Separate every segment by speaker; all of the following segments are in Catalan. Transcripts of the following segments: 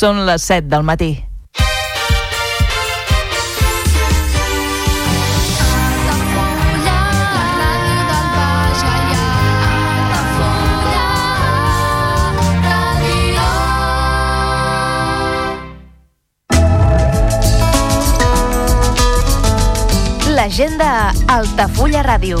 Speaker 1: Són les 7 del matí. L'agenda Altafulla Ràdio.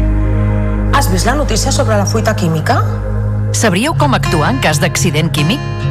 Speaker 2: Has vist la notícia sobre la fuita química?
Speaker 3: Sabríeu com actuar en cas d'accident químic?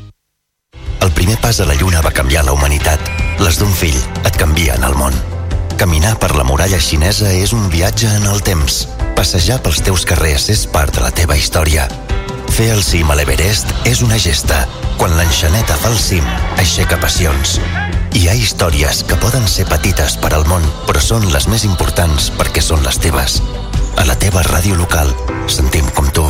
Speaker 4: El primer pas a la Lluna va canviar la humanitat. Les d'un fill et canvien el món. Caminar per la muralla xinesa és un viatge en el temps. Passejar pels teus carrers és part de la teva història. Fer el cim a l'Everest és una gesta. Quan l'enxaneta fa el cim, aixeca passions. Hi ha històries que poden ser petites per al món, però són les més importants perquè són les teves. A la teva ràdio local, sentim com tu.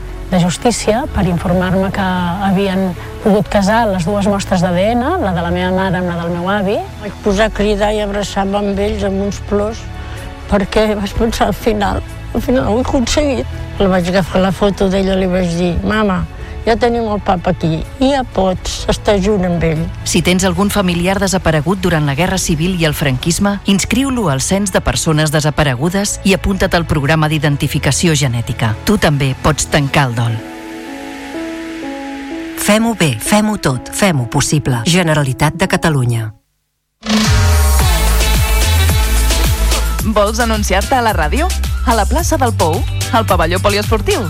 Speaker 5: de justícia per informar-me que havien pogut casar les dues mostres d'ADN, la de la meva mare amb la del meu avi.
Speaker 6: Vaig posar a cridar i abraçar-me amb ells amb uns plors perquè vaig pensar al final, al final ho he aconseguit. La vaig agafar la foto d'ella i li vaig dir, mama, ja tenim el papa aquí i ja pots estar junt amb ell.
Speaker 3: Si tens algun familiar desaparegut durant la Guerra Civil i el franquisme, inscriu-lo al Cens de Persones Desaparegudes i apunta't al programa d'identificació genètica. Tu també pots tancar el dol.
Speaker 7: Fem-ho bé, fem-ho tot, fem-ho possible. Generalitat de Catalunya.
Speaker 8: Vols anunciar-te a la ràdio? A la plaça del Pou? Al pavelló poliesportiu?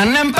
Speaker 9: and then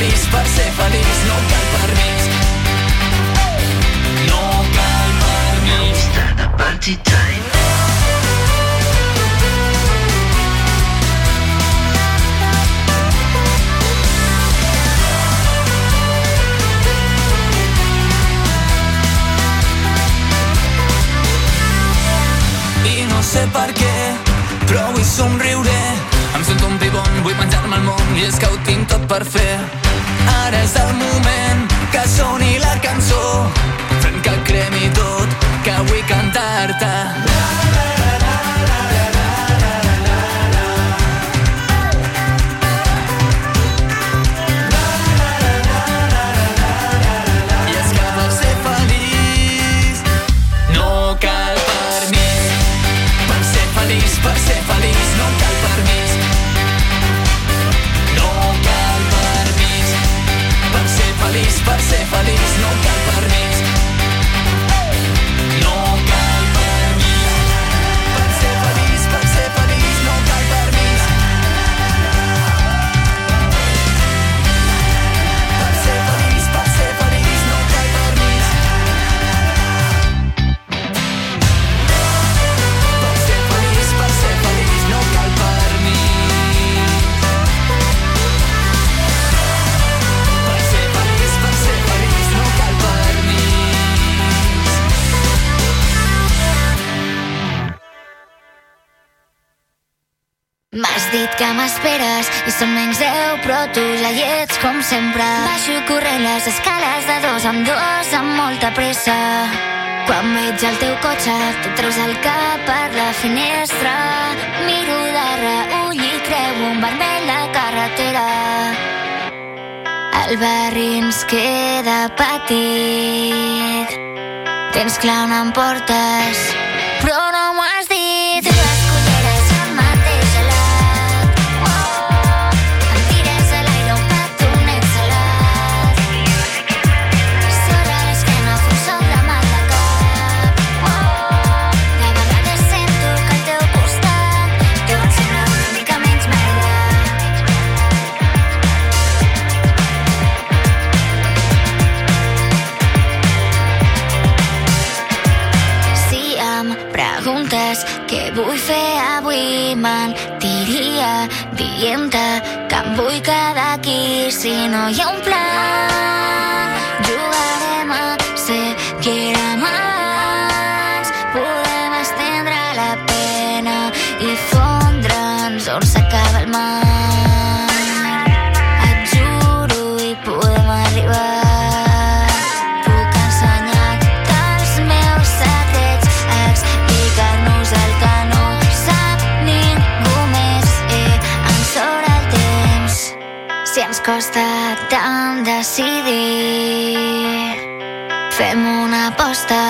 Speaker 9: feliç, per ser feliç no cal permís. No cal permís.
Speaker 10: Party time.
Speaker 9: I no sé per què, però avui somriuré. Em sento un pibon, vull menjar-me el món i és que ho tinc tot per fer.
Speaker 11: com sempre. Baixo corrent les escales de dos en dos amb molta pressa. Quan veig el teu cotxe, tu treus el cap per la finestra. Miro de reull i creu un vermell la carretera. El barri ens queda petit. Tens clar on em portes. Vull quedar aquí si no hi ha un pla. costa.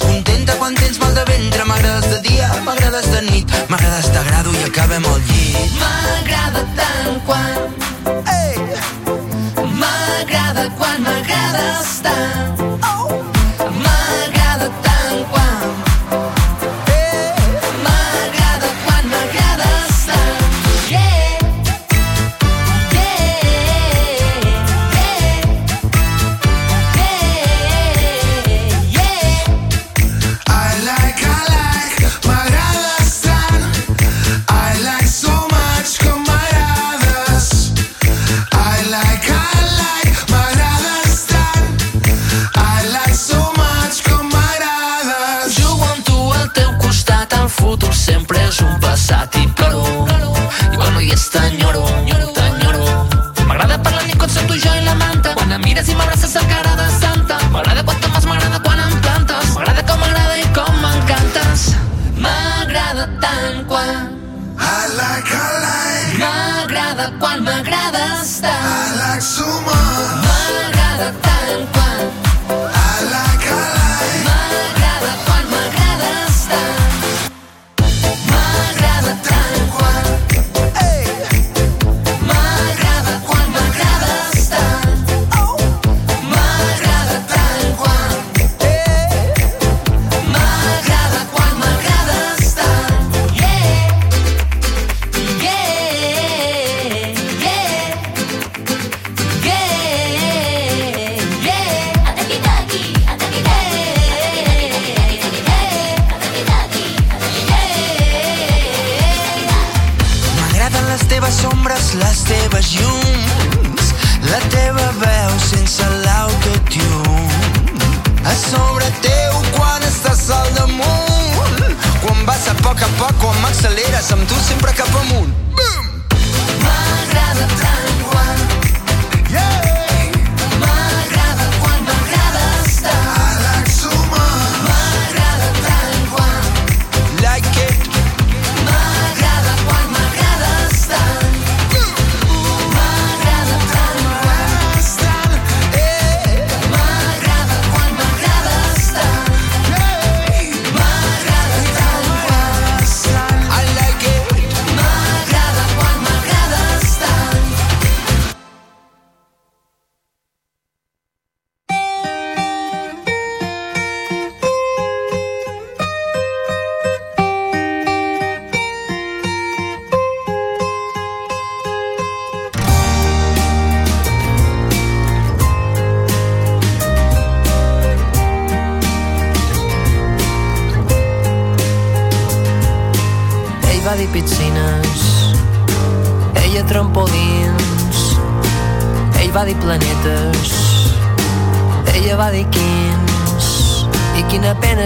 Speaker 12: Contenta quan tens mal de ventre. M'agrades de dia, m'agrades de nit, m'agrades t'agrado i acabem al llit.
Speaker 10: M'agrada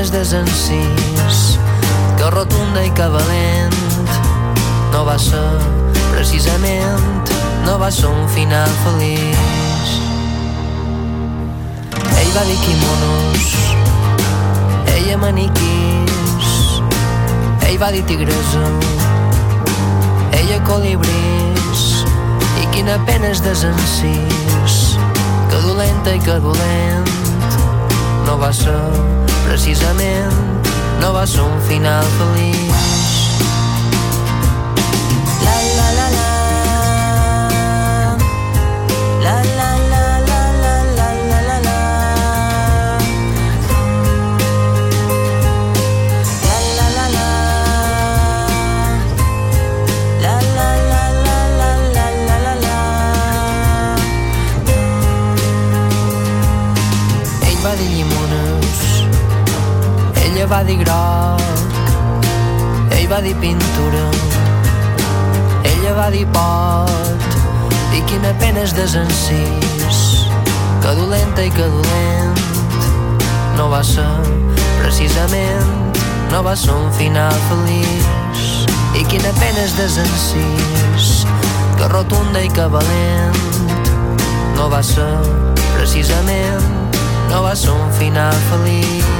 Speaker 13: quina pena és desencís, que rotunda i que valent, no va ser precisament, no va ser un final feliç. Ell va dir quimonos, ella maniquís, ell va dir tigresa, ella colibrís, i quina pena és desencís, que dolenta i que dolent, no va ser precisament, no va ser un final feliç. Va dir groc Ell va dir pintura ella va dir pot i quina pena és desencís que dolenta i que dolent no va ser precisament no va ser un final feliç. I quina pena és desencís que rotunda i que valent no va ser precisament no va ser un final feliç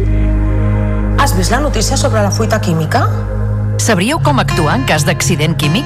Speaker 14: Has vist la notícia sobre la fuita química?
Speaker 3: Sabríeu com actuar en cas d'accident químic?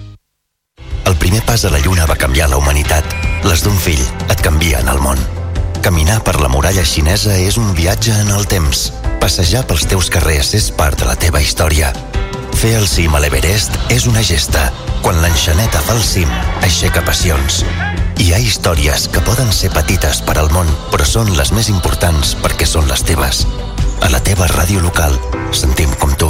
Speaker 4: El primer pas a la Lluna va canviar la humanitat. Les d'un fill et canvien el món. Caminar per la muralla xinesa és un viatge en el temps. Passejar pels teus carrers és part de la teva història. Fer el cim a l'Everest és una gesta. Quan l'enxaneta fa el cim, aixeca passions. Hi ha històries que poden ser petites per al món, però són les més importants perquè són les teves. A la teva ràdio local, sentim com tu.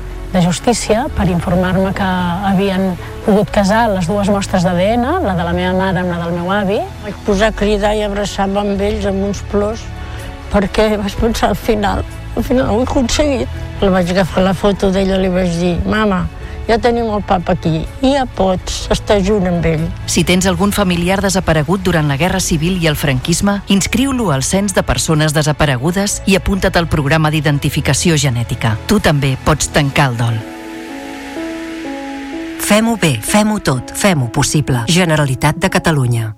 Speaker 5: de justícia per informar-me que havien pogut casar les dues mostres d'ADN, la de la meva mare amb la del meu avi.
Speaker 6: Vaig posar a cridar i abraçar-me amb ells amb uns plors perquè vaig pensar al final, al final ho he aconseguit. La vaig agafar la foto d'ella i li vaig dir, mama, ja tenim el papa aquí i ja pots estar junt amb ell.
Speaker 3: Si tens algun familiar desaparegut durant la Guerra Civil i el franquisme, inscriu-lo al Cens de Persones Desaparegudes i apunta't al programa d'identificació genètica. Tu també pots tancar el dol.
Speaker 15: Fem-ho bé, fem-ho tot, fem-ho possible. Generalitat de Catalunya.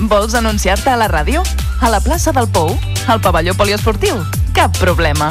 Speaker 16: Vols anunciar-te a la ràdio? A la plaça del Pou? Al pavelló poliesportiu? Cap problema.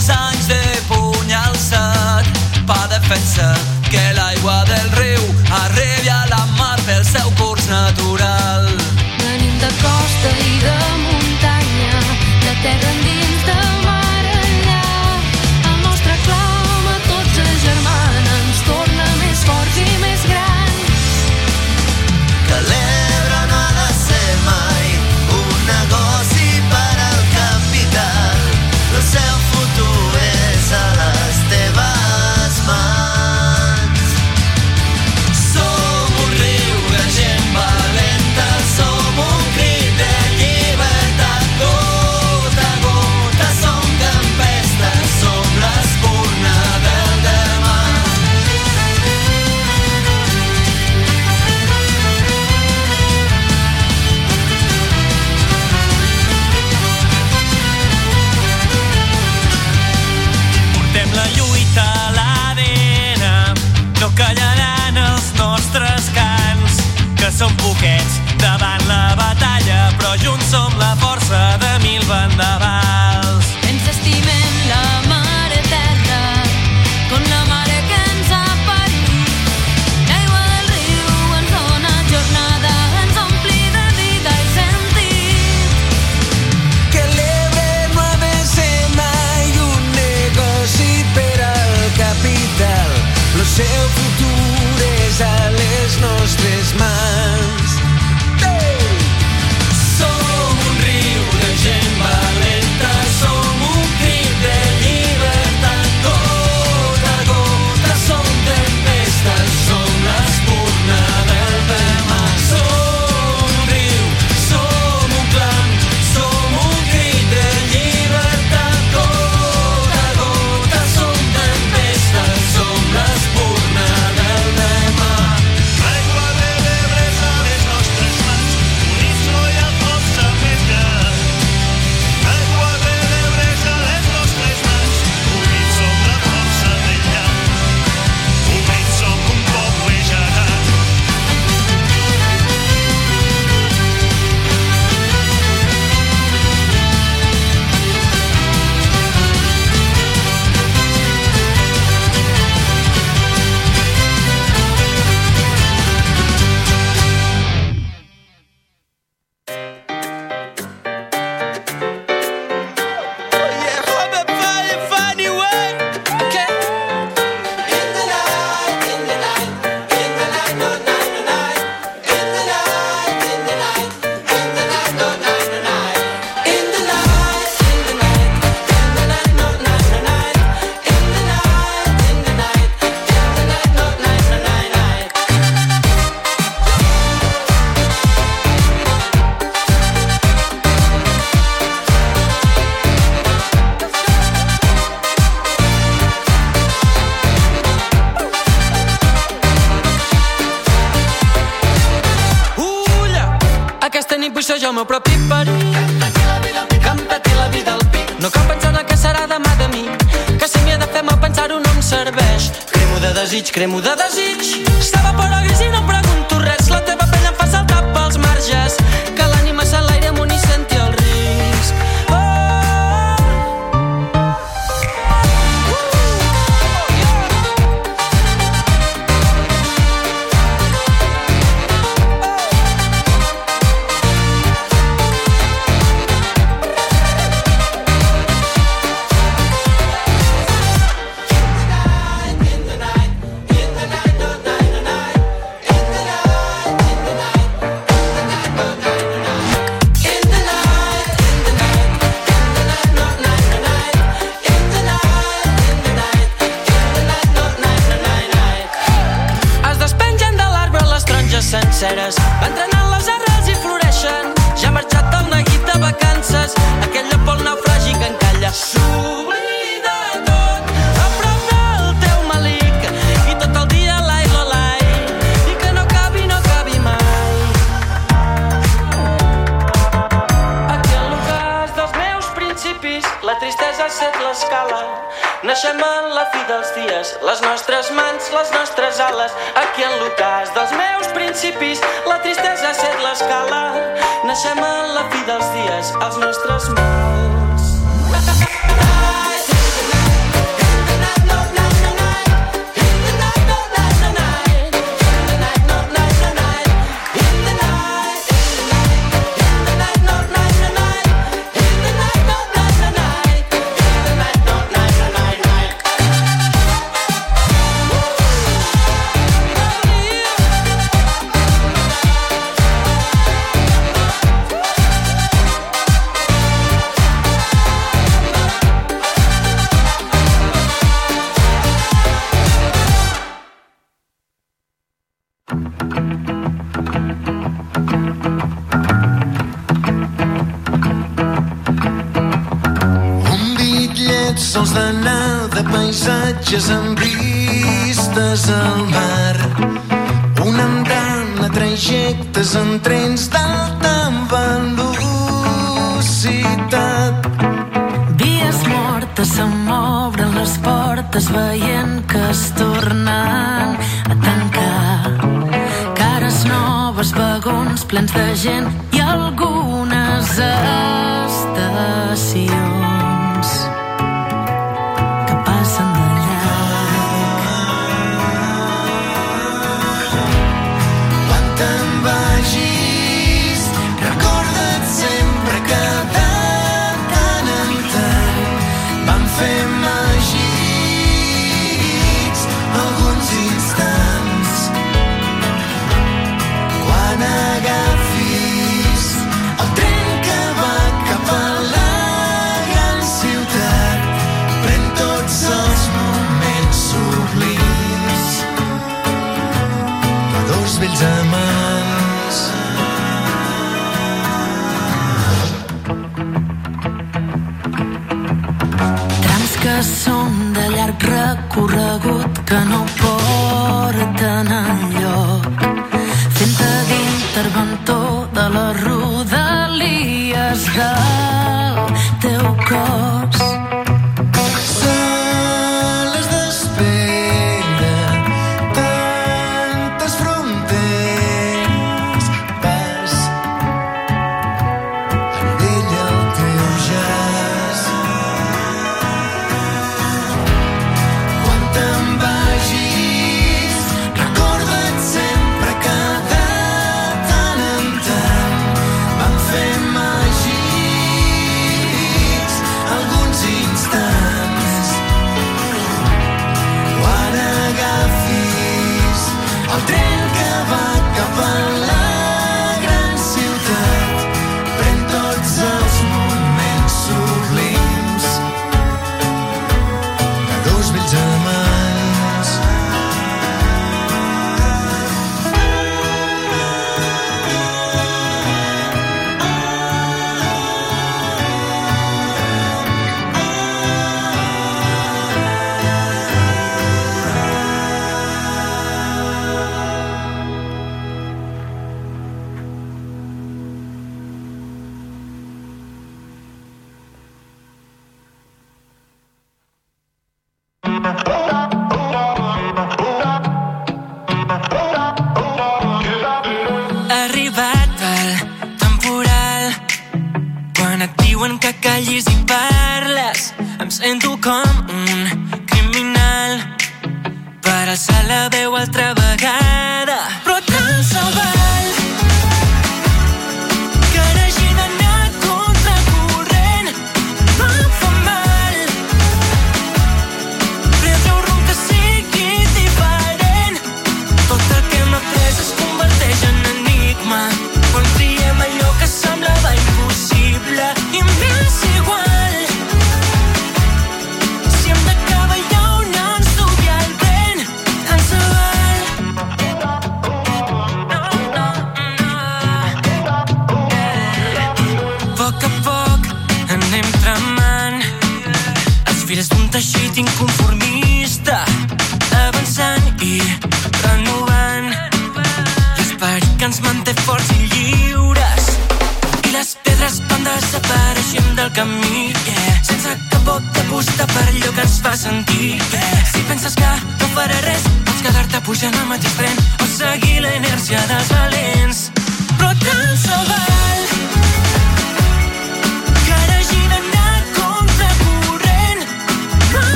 Speaker 17: Molts anys de puny alçat per defensar que l'aigua del riu arribi a la mar pel seu curs natural.
Speaker 18: Venim de costa i de muntanya, de terra endins,
Speaker 19: andaba
Speaker 20: Quan te'n vagis,
Speaker 19: recorregut que no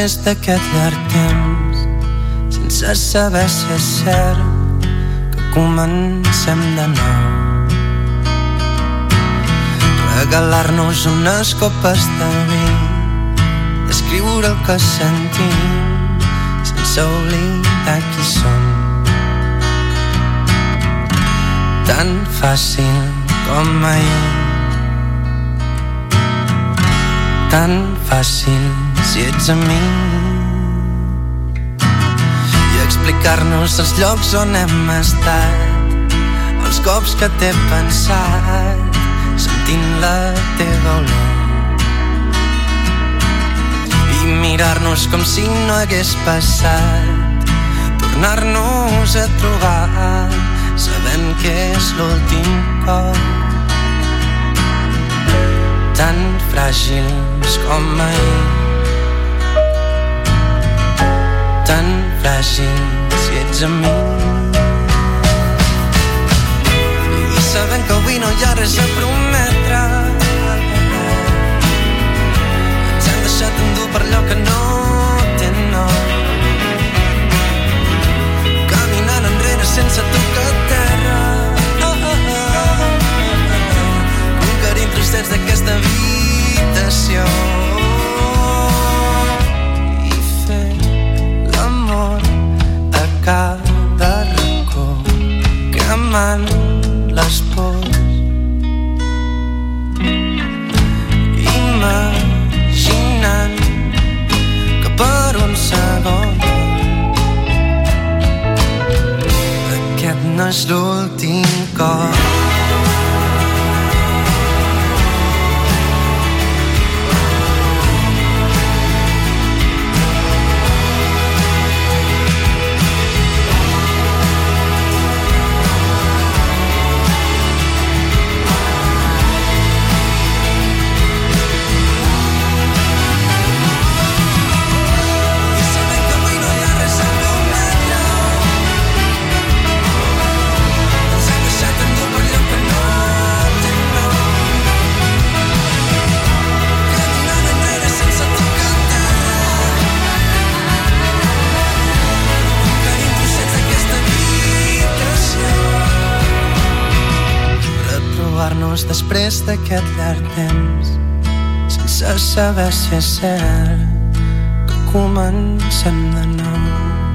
Speaker 13: Després d'aquest llarg temps sense saber si és cert que comencem de nou. Regalar-nos unes copes de vi i escriure el que sentim sense oblidar qui som. Tan fàcil com ahir tan fàcil si ets a mi. I explicar-nos els llocs on hem estat els cops que t'he pensat sentint la teva olor. I mirar-nos com si no hagués passat tornar-nos a trobar sabent que és l'últim cop. Tan fràgils com ahir. Tan fràgil si ets amb mi. I sabent que avui no hi ha res a prometre, ens hem deixat endur per allò que no té nom. Caminant enrere sense tocar terra. Conquerint trossets d'aquesta habitació cada racó cremant les pors imaginant que per un segon aquest no és l'últim cop retrobar-nos després d'aquest llarg temps sense saber si és cert que comencem de nou.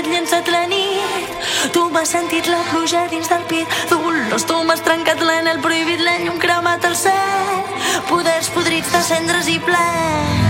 Speaker 20: Set llençat la nit. Tu m'has sentit la pluja dins del pit, dolors, tu m'has trencat l'anel prohibit, la llum cremat al cel. Poders podrits de cendres i ple.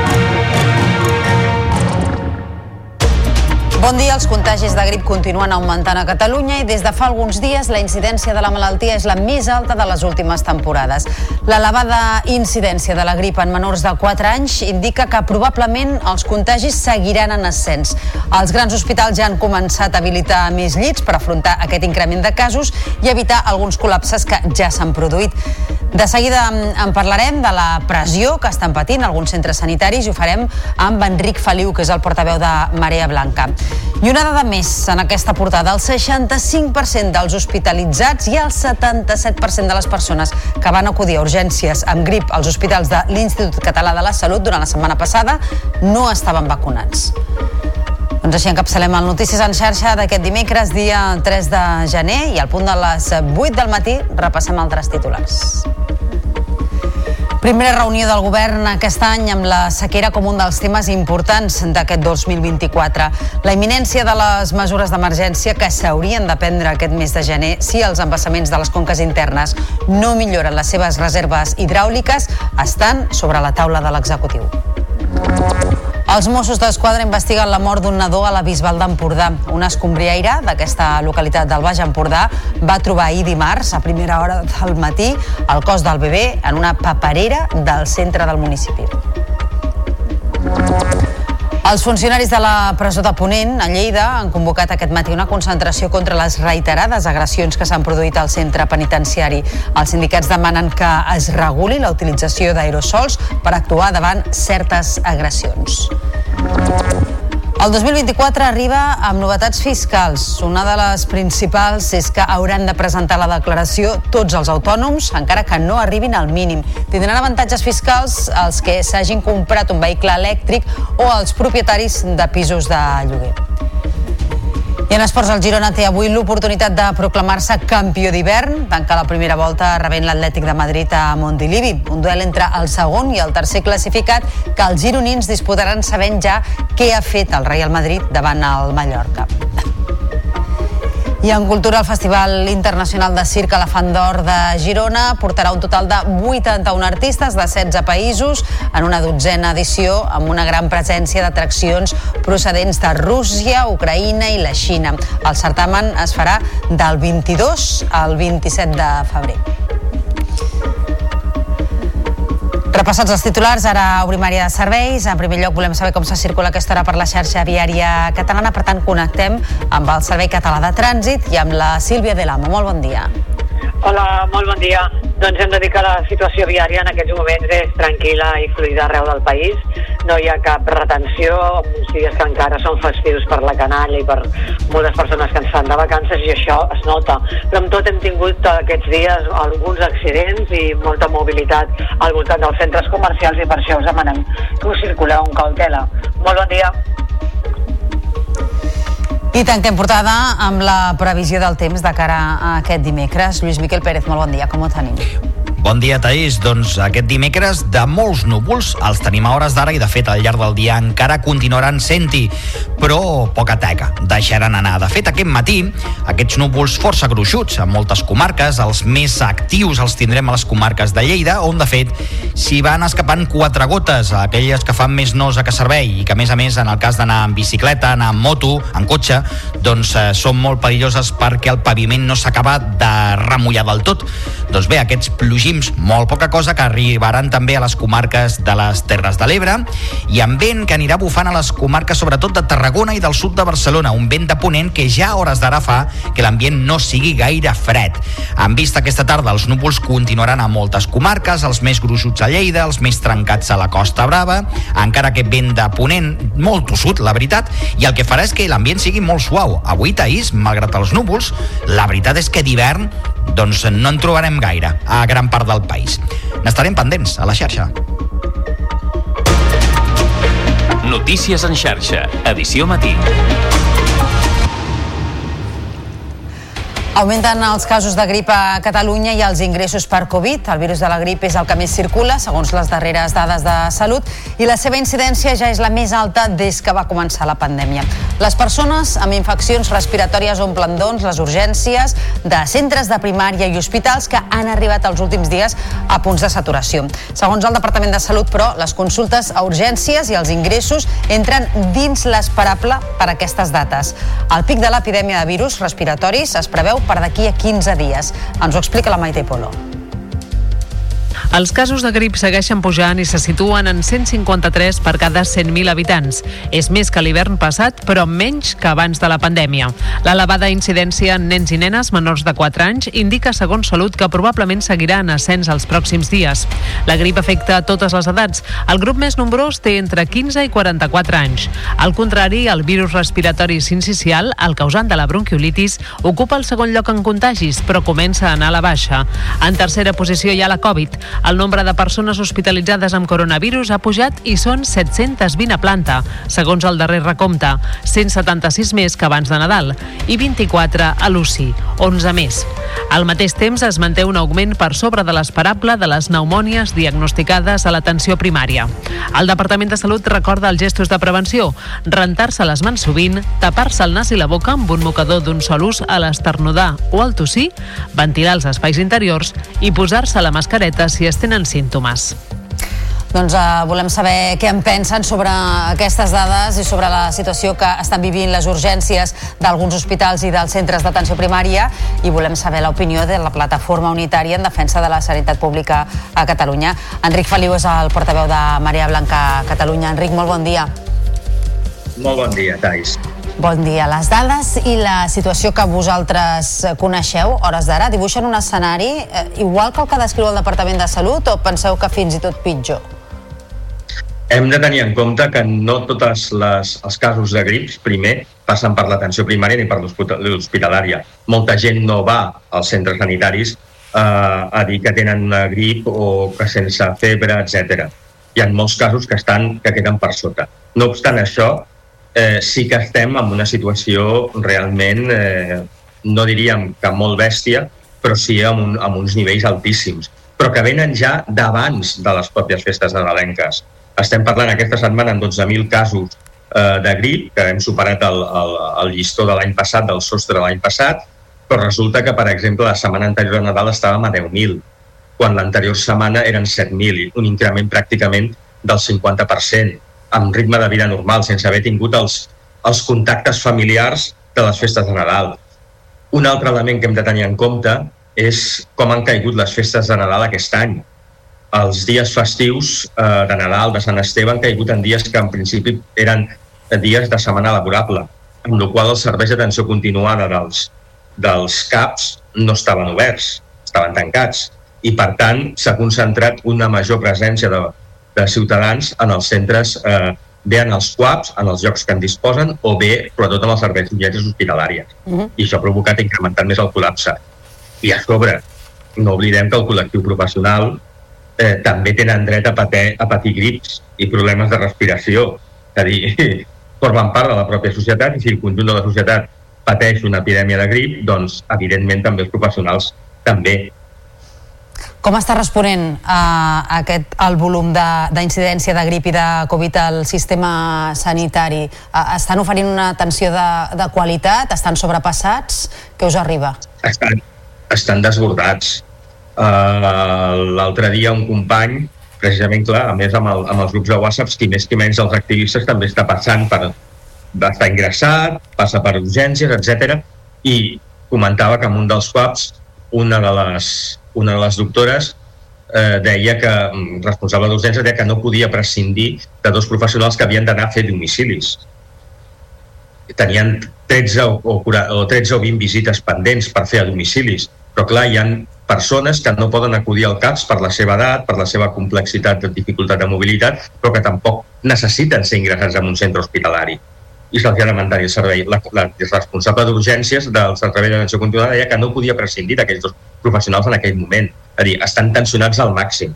Speaker 21: Bon dia, els contagis de grip continuen augmentant a Catalunya i des de fa alguns dies la incidència de la malaltia és la més alta de les últimes temporades. L'elevada incidència de la grip en menors de 4 anys indica que probablement els contagis seguiran en ascens. Els grans hospitals ja han començat a habilitar més llits per afrontar aquest increment de casos i evitar alguns col·lapses que ja s'han produït. De seguida en parlarem de la pressió que estan patint alguns centres sanitaris i ho farem amb Enric Feliu, que és el portaveu de Marea Blanca. I una dada més en aquesta portada. El 65% dels hospitalitzats i el 77% de les persones que van acudir a urgències amb grip als hospitals de l'Institut Català de la Salut durant la setmana passada no estaven vacunats. Doncs així encapçalem el Notícies en xarxa d'aquest dimecres, dia 3 de gener, i al punt de les 8 del matí repassem altres titulars. Primera reunió del govern aquest any amb la sequera com un dels temes importants d'aquest 2024. La imminència de les mesures d'emergència que s'haurien de prendre aquest mes de gener si els embassaments de les conques internes no milloren les seves reserves hidràuliques estan sobre la taula de l'executiu. Els Mossos d'Esquadra investiguen la mort d'un nadó a la Bisbal d'Empordà. Una escombriaire d'aquesta localitat del Baix Empordà va trobar ahir dimarts, a primera hora del matí, el cos del bebè en una paperera del centre del municipi. Els funcionaris de la presó de Ponent, a Lleida, han convocat aquest matí una concentració contra les reiterades agressions que s'han produït al centre penitenciari. Els sindicats demanen que es reguli la utilització d'aerosols per actuar davant certes agressions. El 2024 arriba amb novetats fiscals. Una de les principals és que hauran de presentar la declaració tots els autònoms, encara que no arribin al mínim. Tindran avantatges fiscals els que s'hagin comprat un vehicle elèctric o els propietaris de pisos de lloguer. I en esports, el Girona té avui l'oportunitat de proclamar-se campió d'hivern. Tanca la primera volta rebent l'Atlètic de Madrid a Montilivi. Un duel entre el segon i el tercer classificat que els gironins disputaran sabent ja què ha fet el Real Madrid davant el Mallorca. I en cultura, el Festival Internacional de Circ Elefant d'Or de Girona portarà un total de 81 artistes de 16 països en una dotzena edició amb una gran presència d'atraccions procedents de Rússia, Ucraïna i la Xina. El certamen es farà del 22 al 27 de febrer. Repassats els titulars, ara obrim àrea de serveis. En primer lloc volem saber com se circula aquesta hora per la xarxa viària catalana, per tant connectem amb el Servei Català de Trànsit i amb la Sílvia Delamo. Molt bon dia.
Speaker 22: Hola, molt bon dia. Doncs hem de dir que la situació viària en aquests moments és tranquil·la i fluida arreu del país. No hi ha cap retenció, uns dies que encara són festius per la canalla i per moltes persones que ens fan de vacances i això es nota. Però amb tot hem tingut aquests dies alguns accidents i molta mobilitat al voltant dels centres comercials i per això us demanem que us circuleu amb cautela. Molt bon dia.
Speaker 21: I tanquem portada amb la previsió del temps de cara a aquest dimecres. Lluís Miquel Pérez, molt bon dia, com ho tenim?
Speaker 23: Bon dia, Taís. Doncs aquest dimecres de molts núvols els tenim a hores d'ara i de fet al llarg del dia encara continuaran sent-hi, però poca teca, deixaran anar. De fet, aquest matí, aquests núvols força gruixuts en moltes comarques, els més actius els tindrem a les comarques de Lleida, on de fet s'hi van escapant quatre gotes, aquelles que fan més nosa que servei i que a més a més en el cas d'anar en bicicleta, anar en moto, en cotxe, doncs eh, són molt perilloses perquè el paviment no s'acaba de remullar del tot. Doncs bé, aquests plogins molt poca cosa que arribaran també a les comarques de les Terres de l'Ebre i amb vent que anirà bufant a les comarques sobretot de Tarragona i del sud de Barcelona, un vent de ponent que ja a hores d'ara fa que l'ambient no sigui gaire fred. En vista aquesta tarda, els núvols continuaran a moltes comarques, els més gruixuts a Lleida, els més trencats a la Costa Brava, encara que vent de ponent molt tossut, la veritat, i el que farà és que l'ambient sigui molt suau. Avui, Taís, malgrat els núvols, la veritat és que d'hivern doncs no en trobarem gaire a gran part del país. N'estarem pendents a la xarxa.
Speaker 24: Notícies en xarxa, edició matí.
Speaker 21: Augmenten els casos de grip a Catalunya i els ingressos per Covid. El virus de la grip és el que més circula, segons les darreres dades de salut, i la seva incidència ja és la més alta des que va començar la pandèmia. Les persones amb infeccions respiratòries omplen, doncs, les urgències de centres de primària i hospitals que han arribat els últims dies a punts de saturació. Segons el Departament de Salut, però, les consultes a urgències i els ingressos entren dins l'esperable per aquestes dates. El pic de l'epidèmia de virus respiratoris es preveu per d'aquí a 15 dies. Ens ho explica la Maite Polo.
Speaker 25: Els casos de grip segueixen pujant i se situen en 153 per cada 100.000 habitants. És més que l'hivern passat, però menys que abans de la pandèmia. L'elevada incidència en nens i nenes menors de 4 anys indica, segons Salut, que probablement seguirà en ascens els pròxims dies. La grip afecta a totes les edats. El grup més nombrós té entre 15 i 44 anys. Al contrari, el virus respiratori sincicial, el causant de la bronquiolitis, ocupa el segon lloc en contagis, però comença a anar a la baixa. En tercera posició hi ha la Covid. El nombre de persones hospitalitzades amb coronavirus ha pujat i són 720 a planta, segons el darrer recompte, 176 més que abans de Nadal i 24 a l'UCI, 11 més. Al mateix temps es manté un augment per sobre de l'esperable de les pneumònies diagnosticades a l'atenció primària. El Departament de Salut recorda els gestos de prevenció, rentar-se les mans sovint, tapar-se el nas i la boca amb un mocador d'un sol ús a l'esternudar o al tossir, ventilar els espais interiors i posar-se la mascareta si es tenen símptomes.
Speaker 21: Doncs eh, volem saber què en pensen sobre aquestes dades i sobre la situació que estan vivint les urgències d'alguns hospitals i dels centres d'atenció primària i volem saber l'opinió de la plataforma unitària en defensa de la sanitat pública a Catalunya. Enric Feliu és el portaveu de Maria Blanca Catalunya. Enric, molt bon dia.
Speaker 26: Molt bon dia, Thais.
Speaker 21: Bon dia. Les dades i la situació que vosaltres coneixeu, hores d'ara, dibuixen un escenari eh, igual que el que descriu el Departament de Salut o penseu que fins i tot pitjor?
Speaker 26: Hem de tenir en compte que no tots els casos de grips, primer, passen per l'atenció primària ni per l'hospitalària. Molta gent no va als centres sanitaris eh, a dir que tenen una grip o que sense febre, etc. Hi ha molts casos que, estan, que queden per sota. No obstant això, eh, sí que estem en una situació realment, eh, no diríem que molt bèstia, però sí amb, un, amb uns nivells altíssims, però que venen ja d'abans de les pròpies festes nadalenques. Estem parlant aquesta setmana en 12.000 casos eh, de grip, que hem superat el, el, el llistó de l'any passat, del sostre de l'any passat, però resulta que, per exemple, la setmana anterior a Nadal estàvem a 10.000, quan l'anterior setmana eren 7.000, un increment pràcticament del 50%, amb ritme de vida normal, sense haver tingut els, els contactes familiars de les festes de Nadal. Un altre element que hem de tenir en compte és com han caigut les festes de Nadal aquest any. Els dies festius eh, de Nadal, de Sant Esteve, han caigut en dies que en principi eren dies de setmana laborable, amb la qual els serveis d'atenció continuada dels, dels CAPs no estaven oberts, estaven tancats. I, per tant, s'ha concentrat una major presència de, de ciutadans en els centres, eh, bé en els CUAPs, en els llocs que en disposen, o bé, sobretot, en els serveis d'urgències hospitalàries. Uh -huh. I això ha provocat incrementar més el col·lapse. I a sobre, no oblidem que el col·lectiu professional eh, també tenen dret a, patir, a patir grips i problemes de respiració. És a dir, formen part de la pròpia societat i si el conjunt de la societat pateix una epidèmia de grip, doncs, evidentment, també els professionals també.
Speaker 21: Com està responent a aquest, el volum d'incidència de, de grip i de Covid al sistema sanitari? Eh, Estan oferint una atenció de, de qualitat? Estan sobrepassats? Què us arriba?
Speaker 26: estan, estan desbordats. Uh, L'altre dia un company, precisament, clar, a més amb, el, amb els grups de WhatsApp, qui més qui menys els activistes també està passant per estar ingressat, passa per urgències, etc. i comentava que en un dels CUAPs una de les, una de les doctores eh, deia que, mm, responsable d'urgències, deia que no podia prescindir de dos professionals que havien d'anar a fer domicilis. Tenien 13 o, o, 40 o 13 o 20 visites pendents per fer a domicilis, però clar, hi han persones que no poden acudir al CAPS per la seva edat, per la seva complexitat de dificultat de mobilitat, però que tampoc necessiten ser ingressats en un centre hospitalari i se'ls ha de mantenir el servei. La, la responsable d'urgències del servei d'atenció continuada deia que no podia prescindir d'aquells dos professionals en aquell moment. És a dir, estan tensionats al màxim.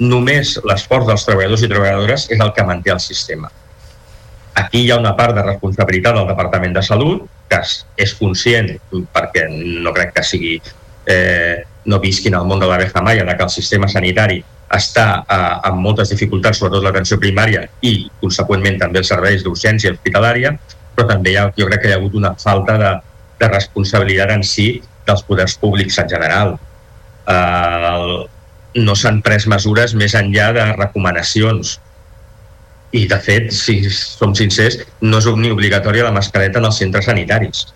Speaker 26: Només l'esforç dels treballadors i treballadores és el que manté el sistema. Aquí hi ha una part de responsabilitat del Departament de Salut, que és, conscient, perquè no crec que sigui eh, no visquin al món de l'abeja maia, de que el sistema sanitari està eh, amb moltes dificultats, sobretot l'atenció primària i, conseqüentment, també els serveis d'urgència hospitalària, però també ha, jo crec que hi ha hagut una falta de, de responsabilitat en si dels poders públics en general. Eh, no s'han pres mesures més enllà de recomanacions i, de fet, si som sincers, no és ni obligatòria la mascareta en els centres sanitaris.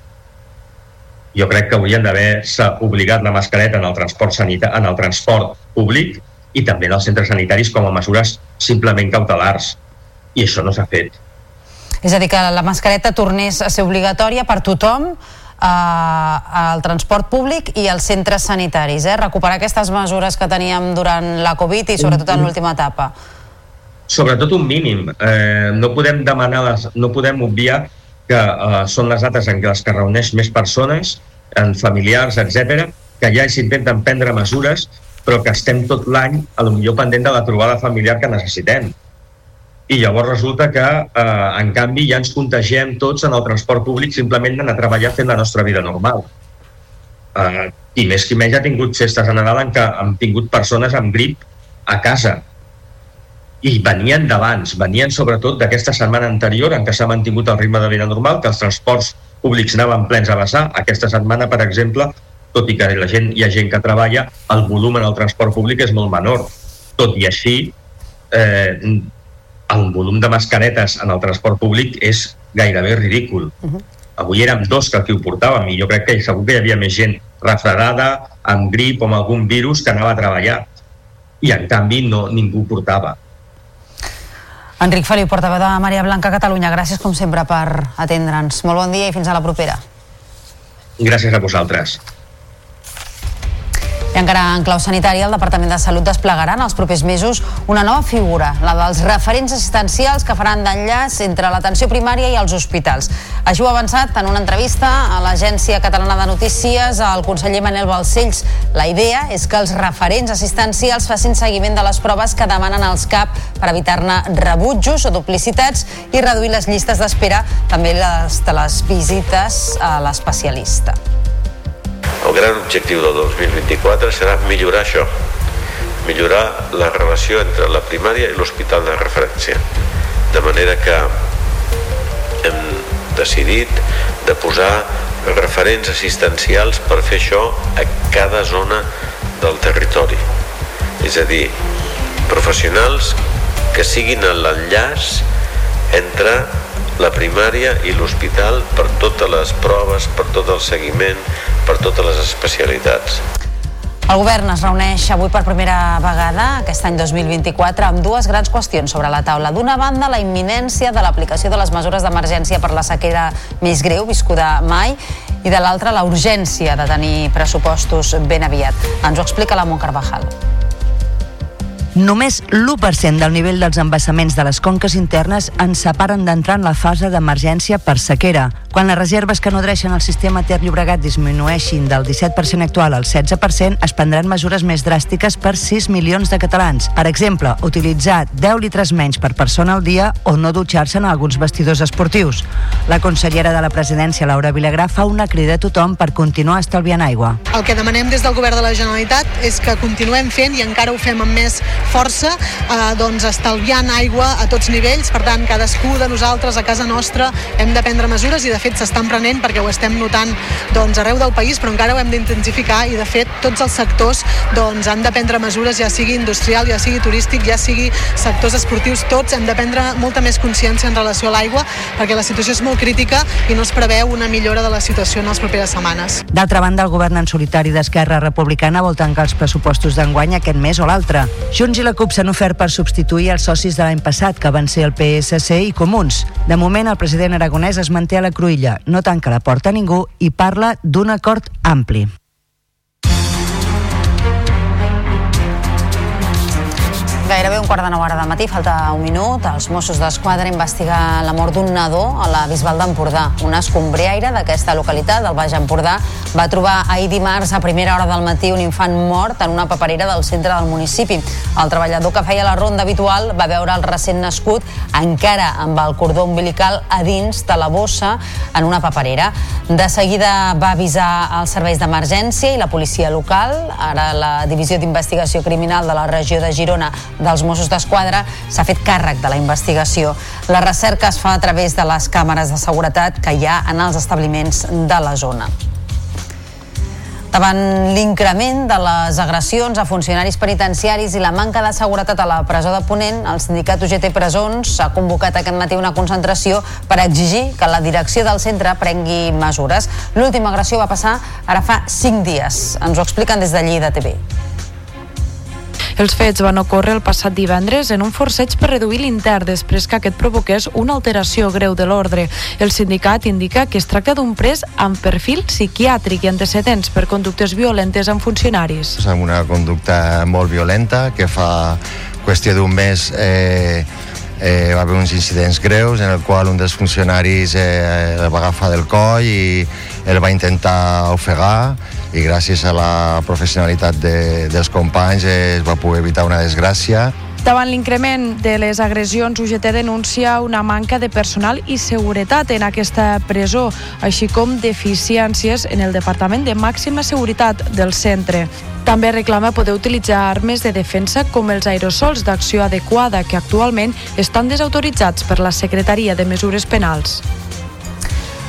Speaker 26: Jo crec que haurien d'haver-se obligat la mascareta en el transport sanita en el transport públic i també en els centres sanitaris com a mesures simplement cautelars. I això no s'ha fet.
Speaker 21: És a dir, que la mascareta tornés a ser obligatòria per tothom eh, al transport públic i als centres sanitaris, eh? recuperar aquestes mesures que teníem durant la Covid i sobretot en l'última etapa.
Speaker 26: sobretot un mínim. Eh, no podem demanar, les, no podem obviar que eh, són les dates en què les que reuneix més persones, en familiars, etc, que ja s'intenten prendre mesures, però que estem tot l'any a lo millor pendent de la trobada familiar que necessitem. I llavors resulta que, eh, en canvi, ja ens contagiem tots en el transport públic simplement d'anar a treballar fent la nostra vida normal. Eh, I més que menys ha tingut festes a Nadal en què han tingut persones amb grip a casa, i venien d'abans, venien sobretot d'aquesta setmana anterior en què s'ha mantingut el ritme de vida normal, que els transports públics anaven plens a vessar. Aquesta setmana, per exemple, tot i que la gent, hi ha gent que treballa, el volum en el transport públic és molt menor. Tot i així, eh, el volum de mascaretes en el transport públic és gairebé ridícul. Uh -huh. Avui érem dos que aquí ho portàvem i jo crec que segur que hi havia més gent refredada, amb grip o amb algun virus que anava a treballar. I en canvi no, ningú ho portava.
Speaker 21: Enric Feliu, portaveu de Maria Blanca Catalunya, gràcies com sempre per atendre'ns. Molt bon dia i fins a la propera.
Speaker 26: Gràcies a vosaltres.
Speaker 21: I encara en clau sanitària, el Departament de Salut desplegarà en els propers mesos una nova figura, la dels referents assistencials que faran d'enllaç entre l'atenció primària i els hospitals. Així ho ha avançat en una entrevista a l'Agència Catalana de Notícies al conseller Manel Balcells. La idea és que els referents assistencials facin seguiment de les proves que demanen els CAP per evitar-ne rebutjos o duplicitats i reduir les llistes d'espera, també les de les visites a l'especialista.
Speaker 27: El gran objectiu del 2024 serà millorar això, millorar la relació entre la primària i l'hospital de referència. De manera que hem decidit de posar referents assistencials per fer això a cada zona del territori. És a dir, professionals que siguin l'enllaç entre la primària i l'hospital per totes les proves, per tot el seguiment, per totes les especialitats.
Speaker 21: El govern es reuneix avui per primera vegada, aquest any 2024, amb dues grans qüestions sobre la taula. D'una banda, la imminència de l'aplicació de les mesures d'emergència per la sequera més greu viscuda mai, i de l'altra, la urgència de tenir pressupostos ben aviat. Ens ho explica la Mont Carvajal.
Speaker 28: Només l'1% del nivell dels embassaments de les conques internes ens separen d'entrar en la fase d'emergència per sequera. Quan les reserves que nodreixen el sistema Ter Llobregat disminueixin del 17% actual al 16%, es prendran mesures més dràstiques per 6 milions de catalans. Per exemple, utilitzar 10 litres menys per persona al dia o no dutxar-se en alguns vestidors esportius. La consellera de la presidència, Laura Vilagrà, fa una crida a tothom per continuar estalviant aigua.
Speaker 29: El que demanem des del govern de la Generalitat és que continuem fent i encara ho fem amb més força, eh, doncs estalviant aigua a tots nivells, per tant cadascú de nosaltres a casa nostra hem de prendre mesures i de fet s'estan prenent perquè ho estem notant doncs, arreu del país, però encara ho hem d'intensificar i de fet tots els sectors doncs, han de prendre mesures, ja sigui industrial, ja sigui turístic, ja sigui sectors esportius, tots hem de prendre molta més consciència en relació a l'aigua perquè la situació és molt crítica i no es preveu una millora de la situació en les properes setmanes.
Speaker 28: D'altra banda, el govern en solitari d'Esquerra Republicana vol tancar els pressupostos d'enguany aquest mes o l'altre. Junts i la CUP s'han ofert per substituir els socis de l'any passat, que van ser el PSC i Comuns. De moment, el president aragonès es manté a la cruïlla, no tanca la porta a ningú i parla d'un acord ampli.
Speaker 21: Gairebé un quart de nou hora de matí, falta un minut. Els Mossos d'Esquadra investiguen la mort d'un nadó a la Bisbal d'Empordà. Un escombriaire d'aquesta localitat, del Baix Empordà, va trobar ahir dimarts a primera hora del matí un infant mort en una paperera del centre del municipi. El treballador que feia la ronda habitual va veure el recent nascut encara amb el cordó umbilical a dins de la bossa en una paperera. De seguida va avisar els serveis d'emergència i la policia local. Ara la Divisió d'Investigació Criminal de la regió de Girona dels Mossos d'Esquadra s'ha fet càrrec de la investigació. La recerca es fa a través de les càmeres de seguretat que hi ha en els establiments de la zona. Davant l'increment de les agressions a funcionaris penitenciaris i la manca de seguretat a la presó de Ponent, el sindicat UGT Presons ha convocat aquest matí una concentració per exigir que la direcció del centre prengui mesures. L'última agressió va passar ara fa 5 dies. Ens ho expliquen des de TV.
Speaker 30: Els fets van ocórrer el passat divendres en un forceig per reduir l'intern després que aquest provoqués una alteració greu de l'ordre. El sindicat indica que es tracta d'un pres amb perfil psiquiàtric i antecedents per conductes violentes amb funcionaris.
Speaker 31: Amb una conducta molt violenta que fa qüestió d'un mes eh, eh, va haver uns incidents greus en el qual un dels funcionaris eh, el va agafar del coll i el va intentar ofegar i gràcies a la professionalitat de, dels companys es va poder evitar una desgràcia
Speaker 30: Davant l'increment de les agressions, UGT denuncia una manca de personal i seguretat en aquesta presó, així com deficiències en el Departament de Màxima Seguretat del centre. També reclama poder utilitzar armes de defensa com els aerosols d'acció adequada que actualment estan desautoritzats per la Secretaria de Mesures Penals.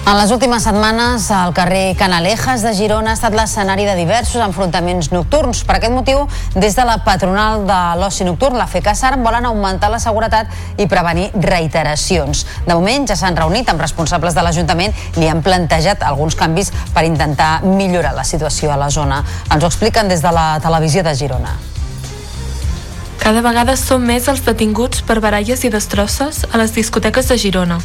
Speaker 21: En les últimes setmanes, el carrer Canalejas de Girona ha estat l'escenari de diversos enfrontaments nocturns. Per aquest motiu, des de la patronal de l'oci nocturn, la FECASAR, volen augmentar la seguretat i prevenir reiteracions. De moment, ja s'han reunit amb responsables de l'Ajuntament i han plantejat alguns canvis per intentar millorar la situació a la zona. Ens ho expliquen des de la televisió de Girona.
Speaker 32: Cada vegada són més els detinguts per baralles i destrosses a les discoteques de Girona.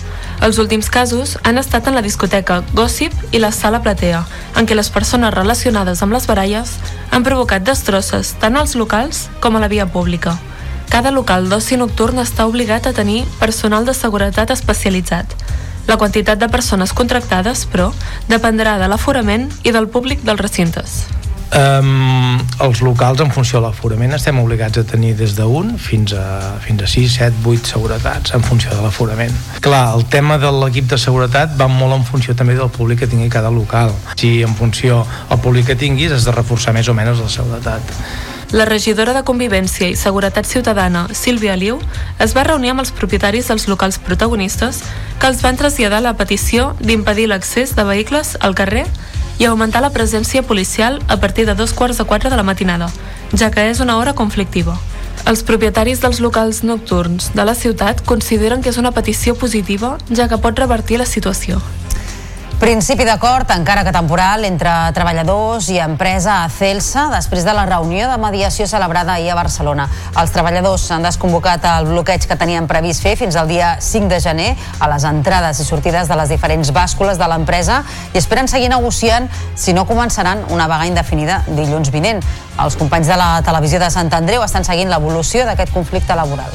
Speaker 32: Els últims casos han estat en la discoteca Gossip i la Sala Platea, en què les persones relacionades amb les baralles han provocat destrosses tant als locals com a la via pública. Cada local d'oci nocturn està obligat a tenir personal de seguretat especialitzat. La quantitat de persones contractades, però, dependrà de l'aforament i del públic dels recintes.
Speaker 29: Um, els locals, en funció de l'aforament, estem obligats a tenir des d'un fins a, fins a 6, 7, 8 seguretats en funció de l'aforament. Clar, el tema de l'equip de seguretat va molt en funció també del públic que tingui cada local. Si en funció del públic que tinguis has de reforçar més o menys la seguretat.
Speaker 32: La regidora de Convivència i Seguretat Ciutadana, Sílvia Liu, es va reunir amb els propietaris dels locals protagonistes que els van traslladar la petició d'impedir l'accés de vehicles al carrer i augmentar la presència policial a partir de dos quarts de quatre de la matinada, ja que és una hora conflictiva. Els propietaris dels locals nocturns de la ciutat consideren que és una petició positiva, ja que pot revertir la situació.
Speaker 21: Principi d'acord, encara que temporal, entre treballadors i empresa a Celsa després de la reunió de mediació celebrada ahir a Barcelona. Els treballadors han desconvocat el bloqueig que tenien previst fer fins al dia 5 de gener a les entrades i sortides de les diferents bàscules de l'empresa i esperen seguir negociant si no començaran una vaga indefinida dilluns vinent. Els companys de la televisió de Sant Andreu estan seguint l'evolució d'aquest conflicte laboral.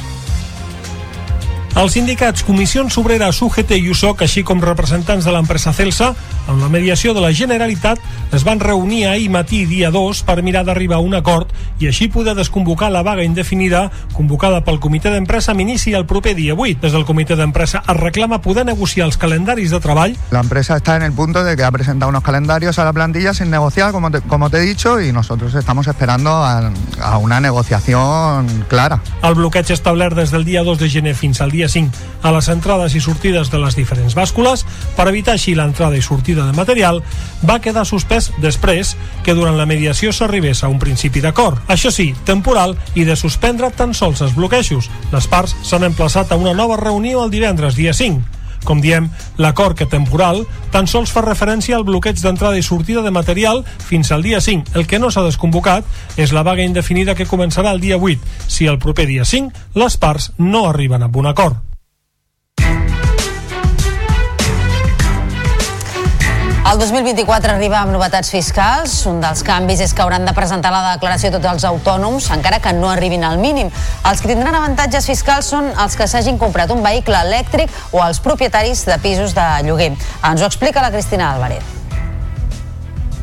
Speaker 33: Els sindicats Comissions Obreres, UGT i USOC, així com representants de l'empresa Celsa, amb la mediació de la Generalitat, es van reunir ahir matí dia 2 per mirar d'arribar a un acord i així poder desconvocar la vaga indefinida convocada pel comitè d'empresa amb inici el proper dia 8. Des del comitè d'empresa es reclama poder negociar els calendaris de treball
Speaker 34: La empresa está en el punto de que ha presentado unos calendarios a la plantilla sin negociar, como te, como te he dicho, y nosotros estamos esperando a, a una negociación clara.
Speaker 33: El bloqueig establert des del dia 2 de gener fins al dia 5 a les entrades i sortides de les diferents bàscules per evitar així l'entrada i sortida de material va quedar suspès després que durant la mediació s'arribés a un principi d'acord. Això sí, temporal i de suspendre tan sols els bloquejos. Les parts s'han emplaçat a una nova reunió el divendres, dia 5. Com diem, l'acord que temporal tan sols fa referència al bloqueig d'entrada i sortida de material fins al dia 5. El que no s'ha desconvocat és la vaga indefinida que començarà el dia 8, si el proper dia 5 les parts no arriben a un acord.
Speaker 21: El 2024 arriba amb novetats fiscals. Un dels canvis és que hauran de presentar la declaració tots els autònoms, encara que no arribin al mínim. Els que tindran avantatges fiscals són els que s'hagin comprat un vehicle elèctric o els propietaris de pisos de lloguer. Ens ho explica la Cristina Álvarez.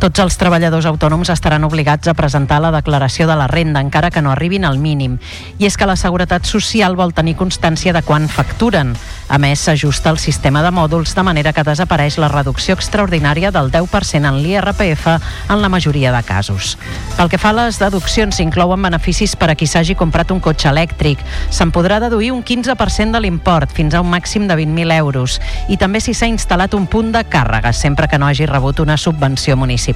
Speaker 25: Tots els treballadors autònoms estaran obligats a presentar la declaració de la renda, encara que no arribin al mínim. I és que la Seguretat Social vol tenir constància de quan facturen. A més, s'ajusta el sistema de mòduls de manera que desapareix la reducció extraordinària del 10% en l'IRPF en la majoria de casos. Pel que fa a les deduccions, inclouen beneficis per a qui s'hagi comprat un cotxe elèctric. Se'n podrà deduir un 15% de l'import, fins a un màxim de 20.000 euros. I també si s'ha instal·lat un punt de càrrega, sempre que no hagi rebut una subvenció municipal.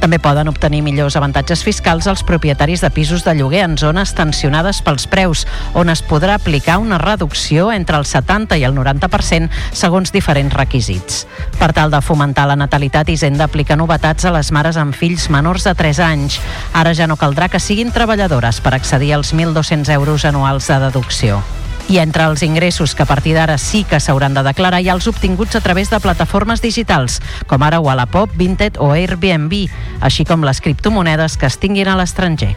Speaker 25: També poden obtenir millors avantatges fiscals els propietaris de pisos de lloguer en zones tensionades pels preus, on es podrà aplicar una reducció entre el 70 i el 90% segons diferents requisits. Per tal de fomentar la natalitat, Hisenda aplica novetats a les mares amb fills menors de 3 anys. Ara ja no caldrà que siguin treballadores per accedir als 1.200 euros anuals de deducció. I entre els ingressos que a partir d'ara sí que s'hauran de declarar hi ha els obtinguts a través de plataformes digitals, com ara Wallapop, Vinted o Airbnb, així com les criptomonedes que es tinguin a l'estranger.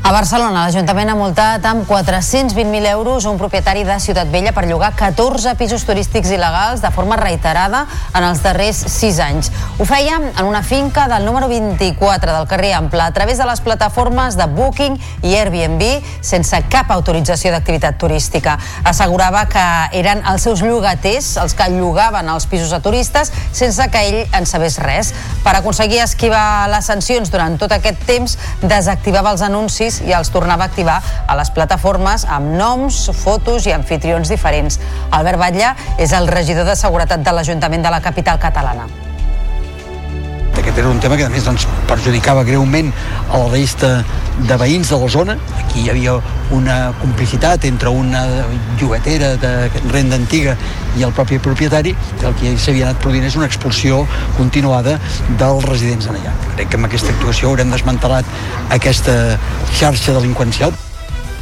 Speaker 21: A Barcelona, l'Ajuntament ha multat amb 420.000 euros un propietari de Ciutat Vella per llogar 14 pisos turístics il·legals de forma reiterada en els darrers 6 anys. Ho feia en una finca del número 24 del carrer Ample a través de les plataformes de Booking i Airbnb sense cap autorització d'activitat turística. Assegurava que eren els seus llogaters els que llogaven els pisos a turistes sense que ell en sabés res. Per aconseguir esquivar les sancions durant tot aquest temps, desactivava els anuncis anuncis i els tornava a activar a les plataformes amb noms, fotos i anfitrions diferents. Albert Batlle és el regidor de Seguretat de l'Ajuntament de la capital catalana.
Speaker 35: Aquest era un tema que a més doncs, perjudicava greument a la resta de veïns de la zona. Aquí hi havia una complicitat entre una llogatera de renda antiga i el propi propietari. El que s'havia anat produint és una expulsió continuada dels residents en allà. Crec que amb aquesta actuació haurem desmantelat aquesta xarxa delinqüencial.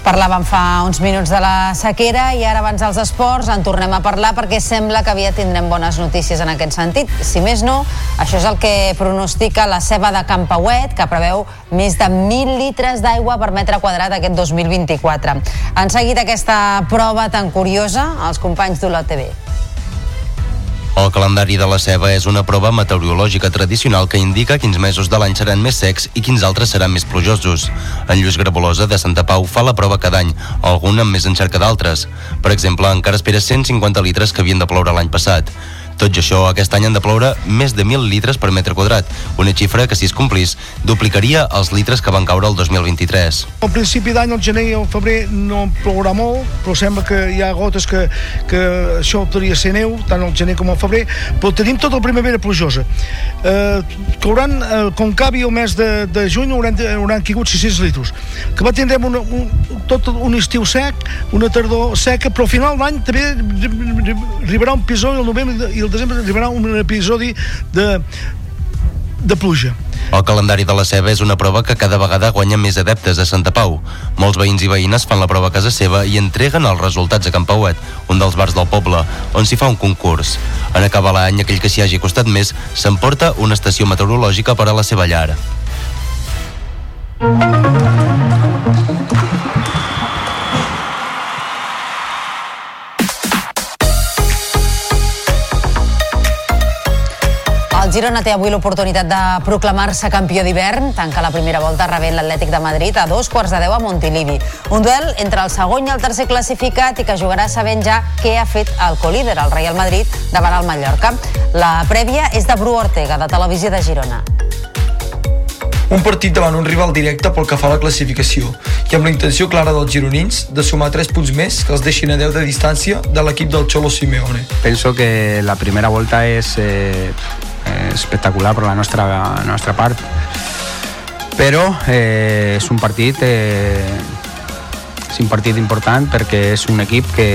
Speaker 21: Parlàvem fa uns minuts de la sequera i ara abans dels esports en tornem a parlar perquè sembla que aviat tindrem bones notícies en aquest sentit. Si més no, això és el que pronostica la ceba de Campauet, que preveu més de 1.000 litres d'aigua per metre quadrat aquest 2024. Han seguit aquesta prova tan curiosa els companys d'Olot TV.
Speaker 36: El calendari de la ceba és una prova meteorològica tradicional que indica quins mesos de l'any seran més secs i quins altres seran més plujosos. En Lluís Grabolosa, de Santa Pau, fa la prova cada any, algun amb més encert que d'altres. Per exemple, encara espera 150 litres que havien de ploure l'any passat. Tot i això, aquest any han de ploure més de 1.000 litres per metre quadrat, una xifra que, si es complís, duplicaria els litres que van caure el 2023.
Speaker 34: Al principi d'any, al gener i al febrer, no plourà molt, però sembla que hi ha gotes que, que això podria ser neu, tant al gener com al febrer, però tenim tota la primavera plujosa. Eh, cauran, eh, com cabi el mes de, de juny, hauran, hauran caigut 600 litres. Que va tindrem una, un, tot un estiu sec, una tardor seca, però al final d'any també arribarà un episodi, el novembre i el desembre arribarà un episodi de, de pluja.
Speaker 36: El calendari de la ceba és una prova que cada vegada guanya més adeptes a Santa Pau. Molts veïns i veïnes fan la prova a casa seva i entreguen els resultats a Can Pauet, un dels bars del poble, on s'hi fa un concurs. En acabar l'any, aquell que s'hi hagi costat més s'emporta una estació meteorològica per a la seva llar.
Speaker 21: Girona té avui l'oportunitat de proclamar-se campió d'hivern. Tanca la primera volta rebent l'Atlètic de Madrid a dos quarts de deu a Montilivi. Un duel entre el segon i el tercer classificat i que jugarà sabent ja què ha fet el colíder, el Real Madrid, davant el Mallorca. La prèvia és de Bru Ortega, de Televisió de Girona.
Speaker 16: Un partit davant un rival directe pel que fa a la classificació i amb la intenció clara dels gironins de sumar 3 punts més que els deixin a 10 de distància de l'equip del Cholo Simeone.
Speaker 37: Penso que la primera volta és eh, espectacular per la nostra, la nostra part, però eh, és un partit eh, és un partit important perquè és un equip que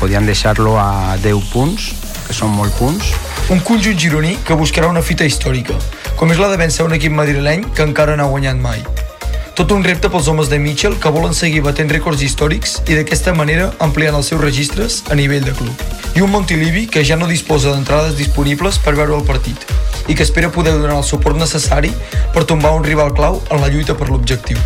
Speaker 37: podien deixar-lo a 10 punts, que són molt punts,
Speaker 16: Un conjunt gironí que buscarà una fita històrica, com és la de vèncer un equip madrileny que encara no ha guanyat mai. Tot un repte pels homes de Mitchell que volen seguir batent rècords històrics i d'aquesta manera ampliant els seus registres a nivell de club. I un Montilivi que ja no disposa d'entrades disponibles per veure el partit i que espera poder donar el suport necessari per tombar un rival clau en la lluita per l'objectiu.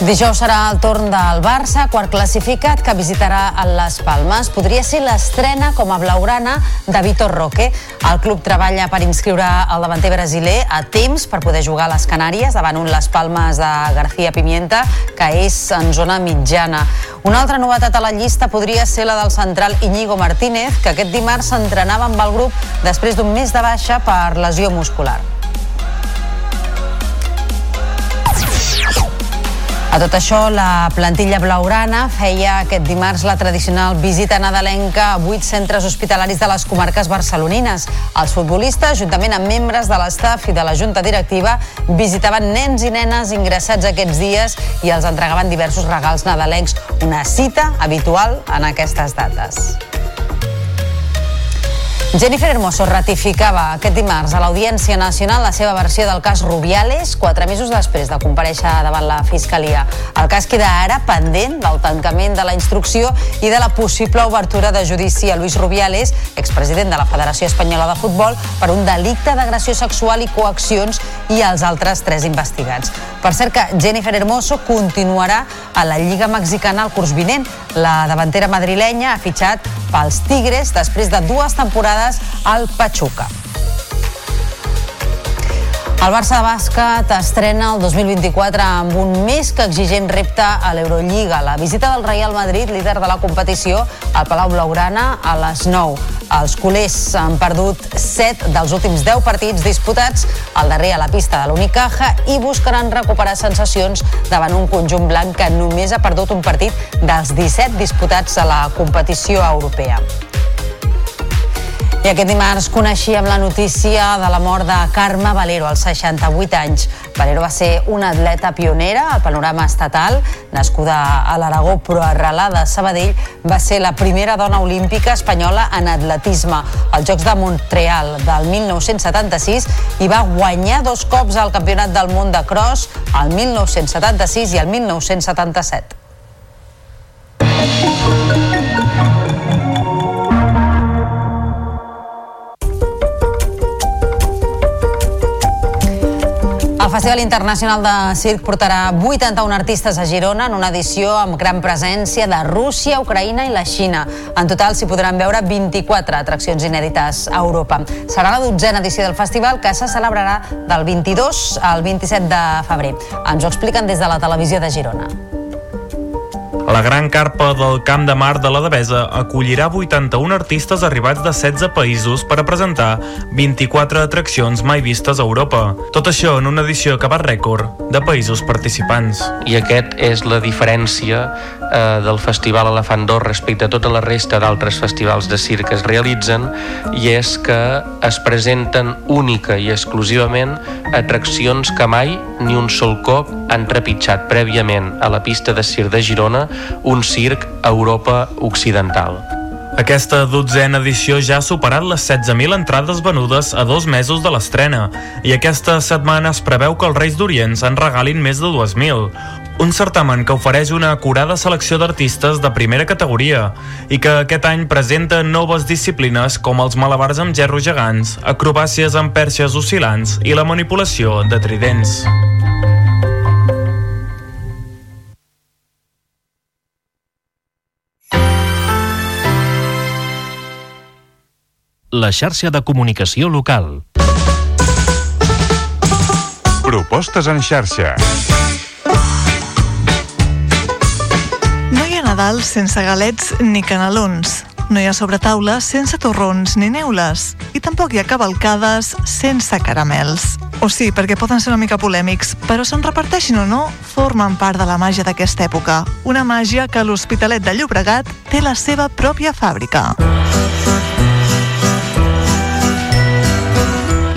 Speaker 21: Dijous serà el torn del Barça, quart classificat, que visitarà el Les Palmes. Podria ser l'estrena com a blaugrana de Vitor Roque. El club treballa per inscriure el davanter brasiler a temps per poder jugar a les Canàries davant un Les Palmes de García Pimienta, que és en zona mitjana. Una altra novetat a la llista podria ser la del central Iñigo Martínez, que aquest dimarts s'entrenava amb el grup després d'un mes de baixa per lesió muscular. A tot això, la plantilla blaugrana feia aquest dimarts la tradicional visita nadalenca a vuit centres hospitalaris de les comarques barcelonines. Els futbolistes, juntament amb membres de l'estaf i de la junta directiva, visitaven nens i nenes ingressats aquests dies i els entregaven diversos regals nadalencs, una cita habitual en aquestes dates. Jennifer Hermoso ratificava aquest dimarts a l'Audiència Nacional la seva versió del cas Rubiales quatre mesos després de compareixer davant la Fiscalia. El cas queda ara pendent del tancament de la instrucció i de la possible obertura de judici a Luis Rubiales, expresident de la Federació Espanyola de Futbol, per un delicte d'agressió sexual i coaccions i els altres tres investigats. Per cert que Jennifer Hermoso continuarà a la Lliga Mexicana el curs vinent. La davantera madrilenya ha fitxat pels Tigres després de dues temporades al Pachuca. El Barça de bàsquet estrena el 2024 amb un més que exigent repte a l'Eurolliga. La visita del Real Madrid, líder de la competició, al Palau Blaugrana a les 9. Els culers han perdut 7 dels últims 10 partits disputats, el darrer a la pista de l'Unicaja, i buscaran recuperar sensacions davant un conjunt blanc que només ha perdut un partit dels 17 disputats a la competició europea. I aquest dimarts coneixíem la notícia de la mort de Carme Valero, als 68 anys. Valero va ser una atleta pionera al panorama estatal, nascuda a l'Aragó però arrelada a Sabadell, va ser la primera dona olímpica espanyola en atletisme als Jocs de Montreal del 1976 i va guanyar dos cops al Campionat del Món de Cross el 1976 i el 1977. Festival Internacional de Circ portarà 81 artistes a Girona en una edició amb gran presència de Rússia, Ucraïna i la Xina. En total s'hi podran veure 24 atraccions inèdites a Europa. Serà la dotzena edició del festival que se celebrarà del 22 al 27 de febrer. Ens ho expliquen des de la televisió de Girona.
Speaker 38: La gran carpa del Camp de Mar de la Devesa acollirà 81 artistes arribats de 16 països per a presentar 24 atraccions mai vistes a Europa. Tot això en una edició que va rècord de països participants.
Speaker 39: i aquest és la diferència eh, del Festival Elefant d'Or respecte a tota la resta d'altres festivals de circ que es realitzen i és que es presenten única i exclusivament atraccions que mai ni un sol cop han trepitjat prèviament a la pista de circ de Girona un circ a Europa Occidental.
Speaker 38: Aquesta dotzena edició ja ha superat les 16.000 entrades venudes a dos mesos de l'estrena i aquesta setmana es preveu que els Reis d'Orients en regalin més de 2.000. Un certamen que ofereix una acurada selecció d'artistes de primera categoria i que aquest any presenta noves disciplines com els malabars amb gerros gegants, acrobàcies amb perxes oscil·lants i la manipulació de tridents.
Speaker 40: La xarxa de comunicació local.
Speaker 41: Propostes en xarxa.
Speaker 32: Nadal sense galets ni canelons. No hi ha sobretaula sense torrons ni neules. I tampoc hi ha cavalcades sense caramels. O sí, perquè poden ser una mica polèmics, però se'n reparteixin o no, formen part de la màgia d'aquesta època. Una màgia que l'Hospitalet de Llobregat té la seva pròpia fàbrica.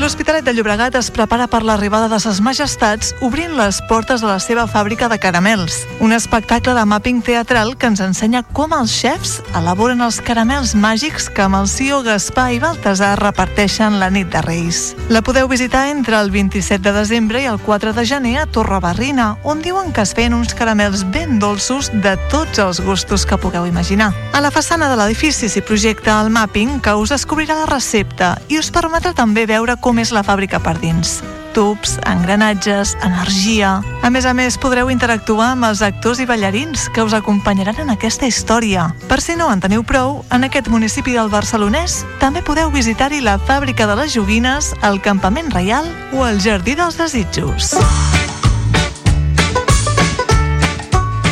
Speaker 32: L'Hospitalet de Llobregat es prepara per l'arribada de ses majestats obrint les portes de la seva fàbrica de caramels. Un espectacle de mapping teatral que ens ensenya com els xefs elaboren els caramels màgics que amb el CEO Gaspar i Baltasar reparteixen la nit de Reis. La podeu visitar entre el 27 de desembre i el 4 de gener a Torrebarrina, on diuen que es feien uns caramels ben dolços de tots els gustos que pugueu imaginar. A la façana de l'edifici s'hi projecta el mapping que us descobrirà la recepta i us permetrà també veure com és la fàbrica per dins tubs, engranatges, energia... A més a més, podreu interactuar amb els actors i ballarins que us acompanyaran en aquesta història. Per si no en teniu prou, en aquest municipi del Barcelonès també podeu visitar-hi la fàbrica de les joguines, el campament reial o el jardí dels desitjos.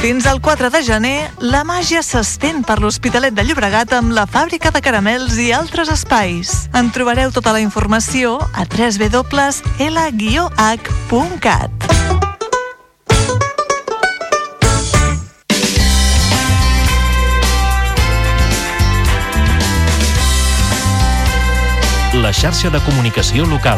Speaker 32: Fins al 4 de gener, la màgia s'estén per l'Hospitalet de Llobregat amb la fàbrica de caramels i altres espais. En trobareu tota la informació a www.l-h.cat.
Speaker 40: La xarxa de comunicació local.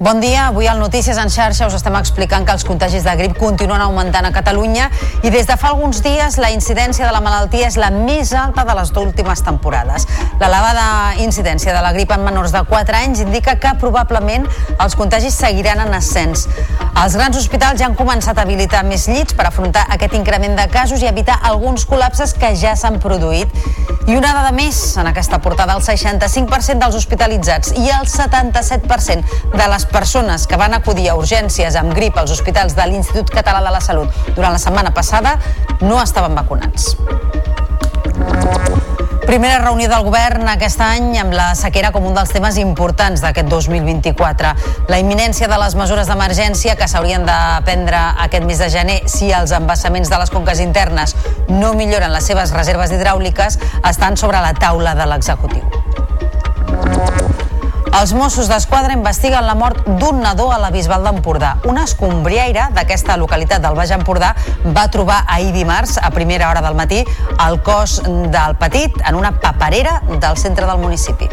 Speaker 21: Bon dia, avui al Notícies en xarxa us estem explicant que els contagis de grip continuen augmentant a Catalunya i des de fa alguns dies la incidència de la malaltia és la més alta de les últimes temporades. L'elevada incidència de la grip en menors de 4 anys indica que probablement els contagis seguiran en ascens. Els grans hospitals ja han començat a habilitar més llits per afrontar aquest increment de casos i evitar alguns col·lapses que ja s'han produït. I una dada més en aquesta portada, el 65% dels hospitalitzats i el 77% de les persones que van acudir a urgències amb grip als hospitals de l'Institut Català de la Salut durant la setmana passada no estaven vacunats. Primera reunió del govern aquest any amb la sequera com un dels temes importants d'aquest 2024. La imminència de les mesures d'emergència que s'haurien de prendre aquest mes de gener si els embassaments de les conques internes no milloren les seves reserves hidràuliques estan sobre la taula de l'executiu. Els Mossos d'Esquadra investiguen la mort d'un nadó a la Bisbal d'Empordà. Una escombriaire d'aquesta localitat del Baix Empordà va trobar ahir dimarts, a primera hora del matí, el cos del petit en una paperera del centre del municipi.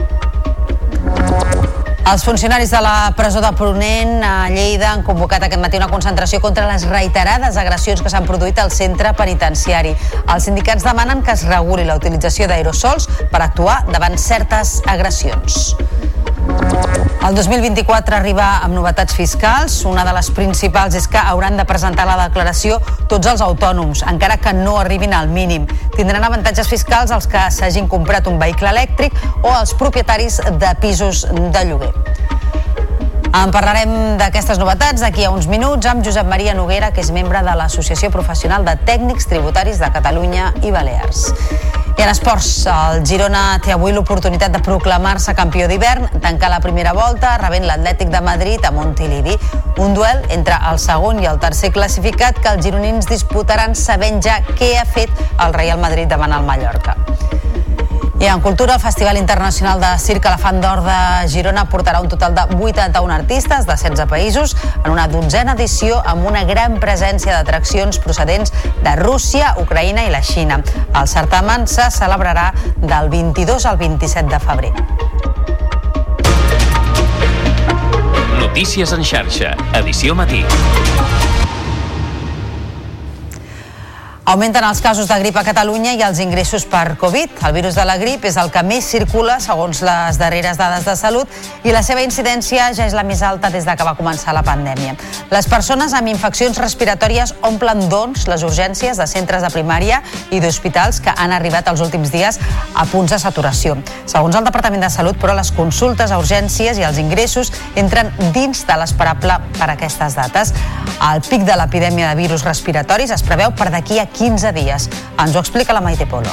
Speaker 21: Els funcionaris de la presó de Pronent a Lleida han convocat aquest matí una concentració contra les reiterades agressions que s'han produït al centre penitenciari. Els sindicats demanen que es reguli la utilització d'aerosols per actuar davant certes agressions. El 2024 arriba amb novetats fiscals. Una de les principals és que hauran de presentar la declaració tots els autònoms, encara que no arribin al mínim. Tindran avantatges fiscals els que s'hagin comprat un vehicle elèctric o els propietaris de pisos de lloguer. En parlarem d'aquestes novetats d'aquí a uns minuts amb Josep Maria Noguera, que és membre de l'Associació Professional de Tècnics Tributaris de Catalunya i Balears. I en esports, el Girona té avui l'oportunitat de proclamar-se campió d'hivern, tancar la primera volta rebent l'Atlètic de Madrid a Montilivi. Un duel entre el segon i el tercer classificat que els gironins disputaran sabent ja què ha fet el Real Madrid davant el Mallorca. I en cultura, el Festival Internacional de Circ Elefant d'Or de Girona portarà un total de 81 artistes de 16 països en una dotzena edició amb una gran presència d'atraccions procedents de Rússia, Ucraïna i la Xina. El certamen se celebrarà del 22 al 27 de febrer.
Speaker 42: Notícies en xarxa, edició matí.
Speaker 21: Augmenten els casos de grip a Catalunya i els ingressos per Covid. El virus de la grip és el que més circula segons les darreres dades de salut i la seva incidència ja és la més alta des de que va començar la pandèmia. Les persones amb infeccions respiratòries omplen, doncs, les urgències de centres de primària i d'hospitals que han arribat els últims dies a punts de saturació. Segons el Departament de Salut, però, les consultes a urgències i els ingressos entren dins de l'esperable per aquestes dates. El pic de l'epidèmia de virus respiratoris es preveu per d'aquí a 15 dies. Ens ho explica la Maite Polo.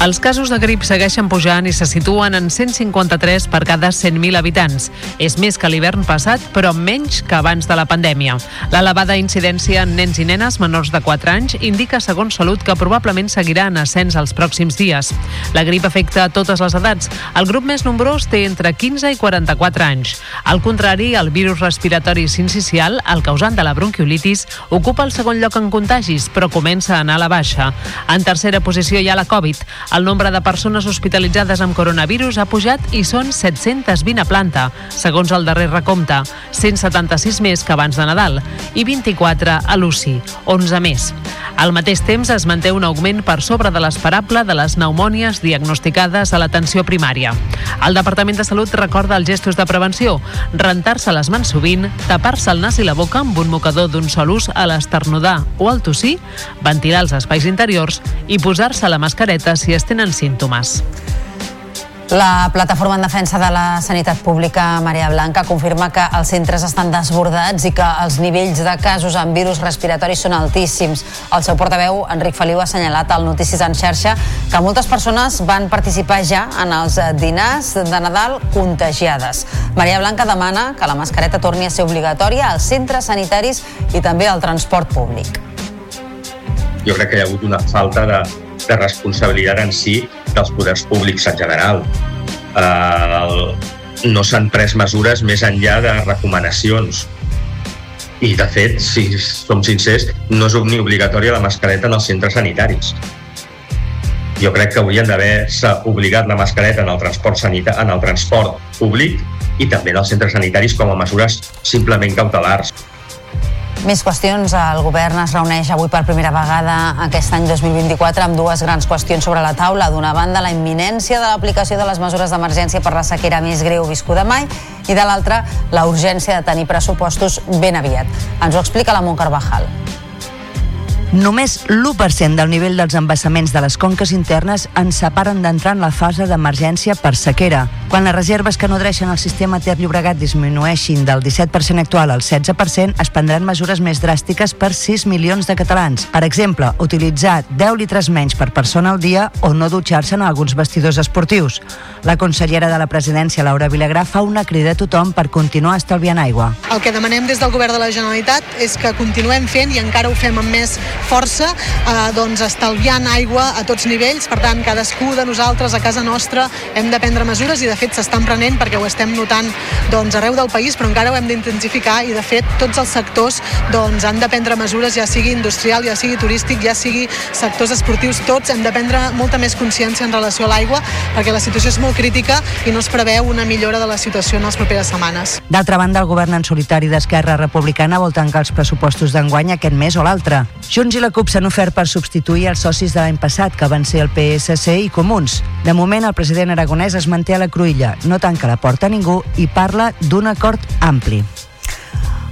Speaker 25: Els casos de grip segueixen pujant i se situen en 153 per cada 100.000 habitants. És més que l'hivern passat, però menys que abans de la pandèmia. L'elevada incidència en nens i nenes menors de 4 anys indica, segons Salut, que probablement seguirà en ascens els pròxims dies. La grip afecta a totes les edats. El grup més nombrós té entre 15 i 44 anys. Al contrari, el virus respiratori sincicial, el causant de la bronquiolitis, ocupa el segon lloc en contagis, però comença a anar a la baixa. En tercera posició hi ha la Covid. El nombre de persones hospitalitzades amb coronavirus ha pujat i són 720 a planta, segons el darrer recompte, 176 més que abans de Nadal i 24 a l'UCI, 11 més. Al mateix temps es manté un augment per sobre de l'esperable de les pneumònies diagnosticades a l'atenció primària. El Departament de Salut recorda els gestos de prevenció, rentar-se les mans sovint, tapar-se el nas i la boca amb un mocador d'un sol ús a l'esternudar o al tossir, ventilar els espais interiors i posar-se la mascareta si es tenen símptomes.
Speaker 21: La plataforma en defensa de la sanitat pública Marea Blanca confirma que els centres estan desbordats i que els nivells de casos amb virus respiratoris són altíssims. El seu portaveu, Enric Feliu, ha assenyalat al Notícies en xarxa que moltes persones van participar ja en els dinars de Nadal contagiades. Maria Blanca demana que la mascareta torni a ser obligatòria als centres sanitaris i també al transport públic.
Speaker 26: Jo crec que hi ha hagut una falta de, de responsabilitat en si dels poders públics en general. Eh, no s'han pres mesures més enllà de recomanacions. I, de fet, si som sincers, no és ni obligatòria la mascareta en els centres sanitaris. Jo crec que haurien d'haver-se obligat la mascareta en el transport sanita, en el transport públic i també dels centres sanitaris com a mesures simplement cautelars.
Speaker 21: Més qüestions. El govern es reuneix avui per primera vegada aquest any 2024 amb dues grans qüestions sobre la taula. D'una banda, la imminència de l'aplicació de les mesures d'emergència per la sequera més greu viscuda mai i de l'altra, la urgència de tenir pressupostos ben aviat. Ens ho explica la Montcarvajal.
Speaker 28: Només l'1% del nivell dels embassaments de les conques internes ens separen d'entrar en la fase d'emergència per sequera. Quan les reserves que nodreixen el sistema Ter Llobregat disminueixin del 17% actual al 16%, es prendran mesures més dràstiques per 6 milions de catalans. Per exemple, utilitzar 10 litres menys per persona al dia o no dutxar-se en alguns vestidors esportius. La consellera de la presidència, Laura Vilagrà, fa una crida a tothom per continuar estalviant aigua.
Speaker 29: El que demanem des del govern de la Generalitat és que continuem fent i encara ho fem amb més força, eh, doncs estalviant aigua a tots nivells. Per tant, cadascú de nosaltres a casa nostra hem de prendre mesures i de fet s'estan prenent perquè ho estem notant doncs, arreu del país, però encara ho hem d'intensificar i de fet tots els sectors doncs, han de prendre mesures, ja sigui industrial, ja sigui turístic, ja sigui sectors esportius, tots hem de prendre molta més consciència en relació a l'aigua perquè la situació és molt crítica i no es preveu una millora de la situació en les properes setmanes.
Speaker 28: D'altra banda, el govern en solitari d'Esquerra Republicana vol tancar els pressupostos d'enguany aquest mes o l'altre. Junts i la CUP s'han ofert per substituir els socis de l'any passat, que van ser el PSC i Comuns. De moment, el president aragonès es manté a la cruïlla, no tanca la porta a ningú i parla d'un acord ampli.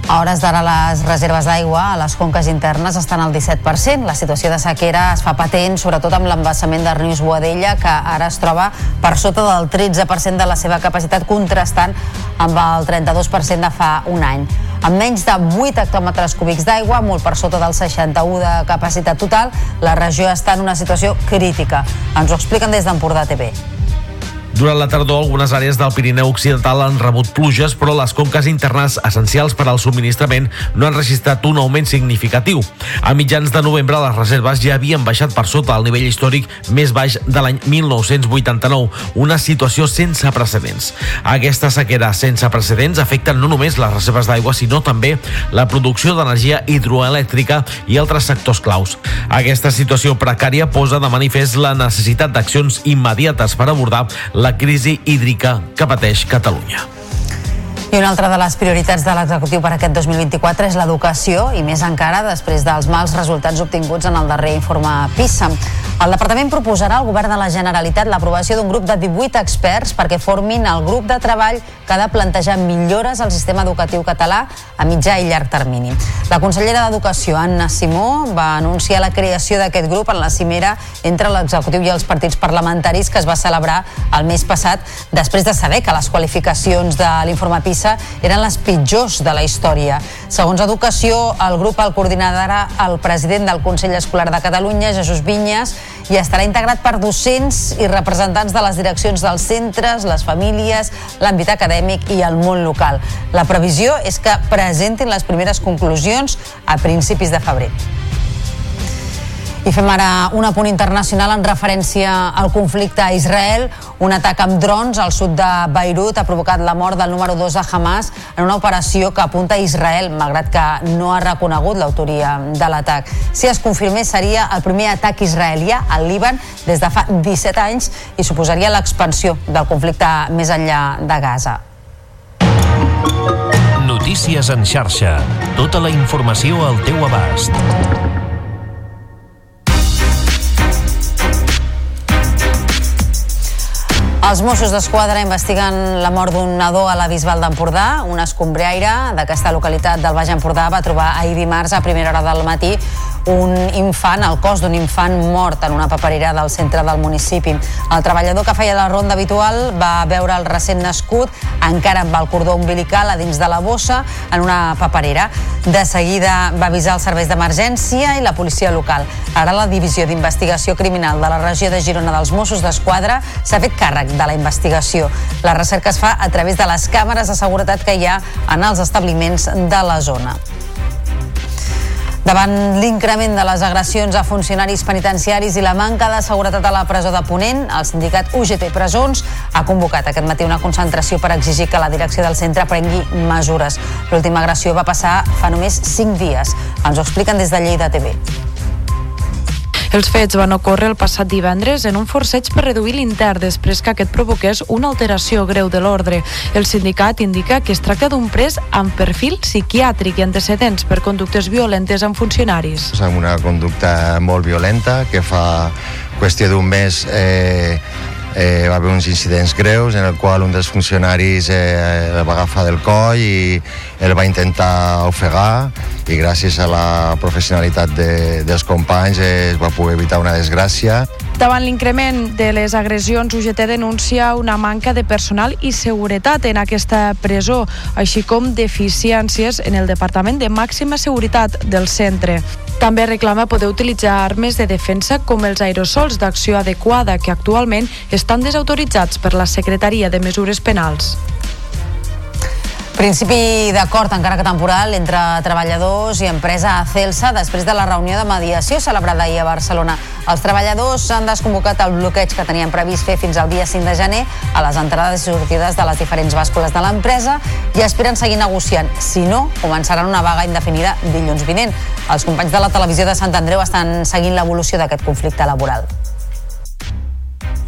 Speaker 21: A hores d'ara les reserves d'aigua a les conques internes estan al 17%. La situació de sequera es fa patent, sobretot amb l'embassament de Rius Boadella, que ara es troba per sota del 13% de la seva capacitat, contrastant amb el 32% de fa un any. Amb menys de 8 hectòmetres cúbics d'aigua, molt per sota del 61 de capacitat total, la regió està en una situació crítica. Ens ho expliquen des d'Empordà TV.
Speaker 43: Durant la tardor, algunes àrees del Pirineu Occidental han rebut pluges, però les conques internes essencials per al subministrament no han registrat un augment significatiu. A mitjans de novembre, les reserves ja havien baixat per sota el nivell històric més baix de l'any 1989, una situació sense precedents. Aquesta sequera sense precedents afecta no només les reserves d'aigua, sinó també la producció d'energia hidroelèctrica i altres sectors claus. Aquesta situació precària posa de manifest la necessitat d'accions immediates per abordar la crisi hídrica que pateix Catalunya.
Speaker 21: I una altra de les prioritats de l'executiu per aquest 2024 és l'educació i més encara després dels mals resultats obtinguts en el darrer informe PISA. El departament proposarà al govern de la Generalitat l'aprovació d'un grup de 18 experts perquè formin el grup de treball que ha de plantejar millores al sistema educatiu català a mitjà i llarg termini. La consellera d'Educació, Anna Simó, va anunciar la creació d'aquest grup en la cimera entre l'executiu i els partits parlamentaris que es va celebrar el mes passat després de saber que les qualificacions de l'informe PISA eren les pitjors de la història. Segons Educació, el grup el coordinarà el president del Consell Escolar de Catalunya, Jesús Vinyes, i estarà integrat per docents i representants de les direccions dels centres, les famílies, l'àmbit acadèmic i el món local. La previsió és que presentin les primeres conclusions a principis de febrer. I fem ara un apunt internacional en referència al conflicte a Israel. Un atac amb drons al sud de Beirut ha provocat la mort del número 2 de Hamas en una operació que apunta a Israel, malgrat que no ha reconegut l'autoria de l'atac. Si es confirmés, seria el primer atac israelià al Líban des de fa 17 anys i suposaria l'expansió del conflicte més enllà de Gaza.
Speaker 44: Notícies en xarxa. Tota la informació al teu abast.
Speaker 21: Els Mossos d'Esquadra investiguen la mort d'un nadó a la Bisbal d'Empordà. Un escombriaire d'aquesta localitat del Baix Empordà va trobar ahir dimarts a primera hora del matí un infant, el cos d'un infant mort en una paperera del centre del municipi. El treballador que feia la ronda habitual va veure el recent nascut encara amb el cordó umbilical a dins de la bossa en una paperera. De seguida va avisar els serveis d'emergència i la policia local. Ara la Divisió d'Investigació Criminal de la regió de Girona dels Mossos d'Esquadra s'ha fet càrrec de la investigació. La recerca es fa a través de les càmeres de seguretat que hi ha en els establiments de la zona. Davant l'increment de les agressions a funcionaris penitenciaris i la manca de seguretat a la presó de Ponent, el sindicat UGT Presons ha convocat aquest matí una concentració per exigir que la direcció del centre prengui mesures. L'última agressió va passar fa només 5 dies. Ens ho expliquen des de Lleida TV.
Speaker 30: Els fets van ocórrer el passat divendres en un forceig per reduir l'intern després que aquest provoqués una alteració greu de l'ordre. El sindicat indica que es tracta d'un pres amb perfil psiquiàtric i antecedents per conductes violentes amb funcionaris.
Speaker 31: Amb una conducta molt violenta que fa qüestió d'un mes eh, eh, va haver uns incidents greus en el qual un dels funcionaris eh, va agafar del coll i el va intentar ofegar i gràcies a la professionalitat de, dels companys es va poder evitar una desgràcia.
Speaker 30: Davant l'increment de les agressions, UGT denuncia una manca de personal i seguretat en aquesta presó, així com deficiències en el Departament de Màxima Seguretat del centre. També reclama poder utilitzar armes de defensa com els aerosols d'acció adequada que actualment estan desautoritzats per la Secretaria de Mesures Penals.
Speaker 21: Principi d'acord, encara que temporal, entre treballadors i empresa a Celsa després de la reunió de mediació celebrada ahir a Barcelona. Els treballadors han desconvocat el bloqueig que tenien previst fer fins al dia 5 de gener a les entrades i sortides de les diferents bàscules de l'empresa i aspiren seguir negociant. Si no, començaran una vaga indefinida dilluns vinent. Els companys de la televisió de Sant Andreu estan seguint l'evolució d'aquest conflicte laboral.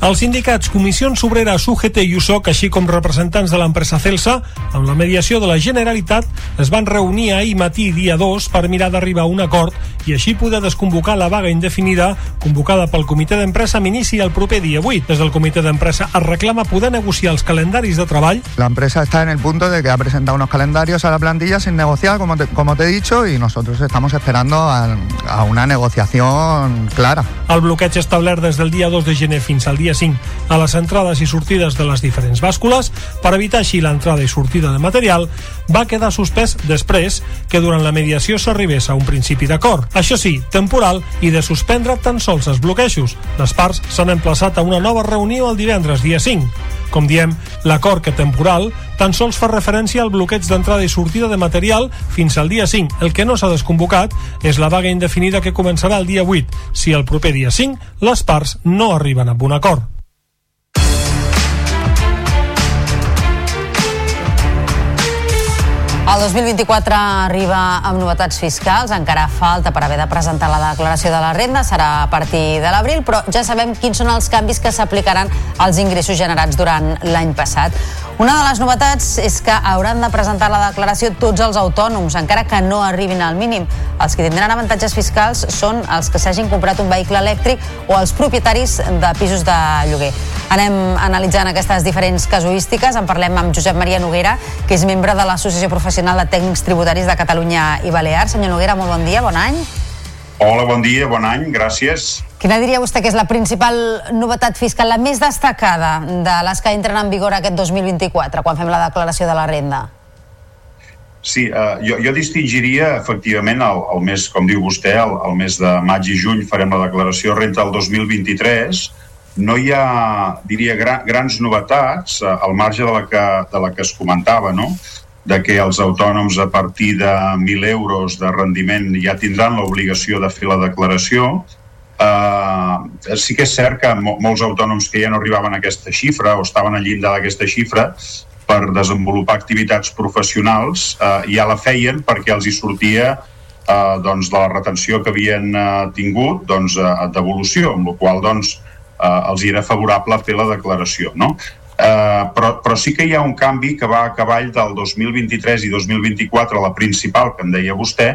Speaker 33: Els sindicats Comissions Obreres, UGT i USOC, així com representants de l'empresa Celsa, amb la mediació de la Generalitat, es van reunir ahir matí dia 2 per mirar d'arribar a un acord i així poder desconvocar la vaga indefinida convocada pel comitè d'empresa amb inici el proper dia 8. Des del comitè d'empresa es reclama poder negociar els calendaris de treball.
Speaker 45: La empresa está en el punto de que ha presentado unos calendarios a la plantilla sin negociar, como te, como te he dicho, y nosotros estamos esperando a, a una negociación clara.
Speaker 33: El bloqueig establert des del dia 2 de gener fins al dia 5 a les entrades i sortides de les diferents bàscules per evitar així l'entrada i sortida de material va quedar suspès després que durant la mediació s'arribés a un principi d'acord. Això sí, temporal i de suspendre tan sols els bloquejos. Les parts s'han emplaçat a una nova reunió el divendres, dia 5. Com diem, l'acord que temporal tan sols fa referència al bloqueig d'entrada i sortida de material fins al dia 5. El que no s'ha desconvocat és la vaga indefinida que començarà el dia 8, si el proper dia 5 les parts no arriben a un acord.
Speaker 21: El 2024 arriba amb novetats fiscals, encara falta per haver de presentar la declaració de la renda, serà a partir de l'abril, però ja sabem quins són els canvis que s'aplicaran als ingressos generats durant l'any passat. Una de les novetats és que hauran de presentar la declaració tots els autònoms, encara que no arribin al mínim. Els que tindran avantatges fiscals són els que s'hagin comprat un vehicle elèctric o els propietaris de pisos de lloguer. Anem analitzant aquestes diferents casuístiques. En parlem amb Josep Maria Noguera, que és membre de l'Associació Professional de Tècnics Tributaris de Catalunya i Balears. Senyor Noguera, molt bon dia, bon any.
Speaker 46: Hola, bon dia, bon any, gràcies.
Speaker 21: Quina diria vostè que és la principal novetat fiscal, la més destacada de les que entren en vigor aquest 2024, quan fem la declaració de la renda?
Speaker 46: Sí, eh, jo, jo distingiria efectivament el, el mes, com diu vostè, el, el mes de maig i juny farem la declaració de renta del 2023. No hi ha, diria, gra, grans novetats eh, al marge de la, que, de la que es comentava, no? De que els autònoms a partir de 1.000 euros de rendiment ja tindran l'obligació de fer la declaració. Uh, sí que és cert que mo molts autònoms que ja no arribaven a aquesta xifra o estaven al llindar d'aquesta xifra per desenvolupar activitats professionals uh, ja la feien perquè els hi sortia uh, doncs, de la retenció que havien uh, tingut doncs, uh, devolució, amb la qual doncs, uh, els era favorable fer la declaració. No? Uh, però, però sí que hi ha un canvi que va a cavall del 2023 i 2024, la principal, que em deia vostè,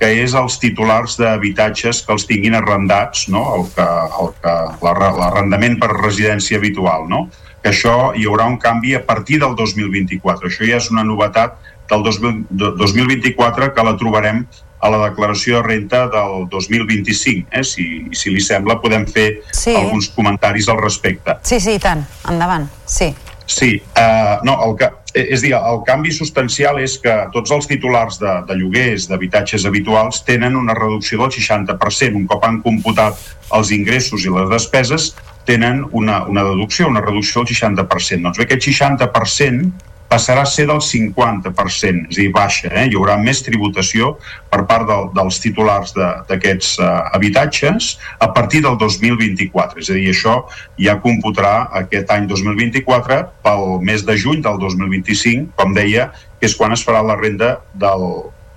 Speaker 46: que és els titulars d'habitatges que els tinguin arrendats, no? el que, el que, l'arrendament per residència habitual. No? Que això hi haurà un canvi a partir del 2024. Això ja és una novetat del 2024 que la trobarem a la declaració de renta del 2025. Eh? Si, si li sembla, podem fer
Speaker 21: Sí.
Speaker 46: alguns comentaris al respecte.
Speaker 21: Sí, sí, i tant. Endavant. Sí.
Speaker 46: Sí, uh, no, el que, és a dir, el canvi substancial és que tots els titulars de, de lloguers, d'habitatges habituals, tenen una reducció del 60%. Un cop han computat els ingressos i les despeses, tenen una, una deducció, una reducció del 60%. Doncs bé, aquest 60% passarà a ser del 50%, és a dir, baixa. Eh? Hi haurà més tributació per part del, dels titulars de- d'aquests uh, habitatges a partir del 2024. És a dir, això ja computarà aquest any 2024 pel mes de juny del 2025, com deia, que és quan es farà la renda del,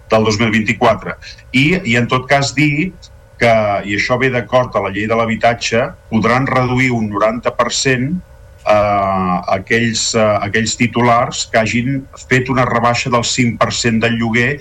Speaker 46: del 2024. I, I en tot cas dir que, i això ve d'acord a la llei de l'habitatge, podran reduir un 90% eh, aquells, eh, aquells titulars que hagin fet una rebaixa del 5% del lloguer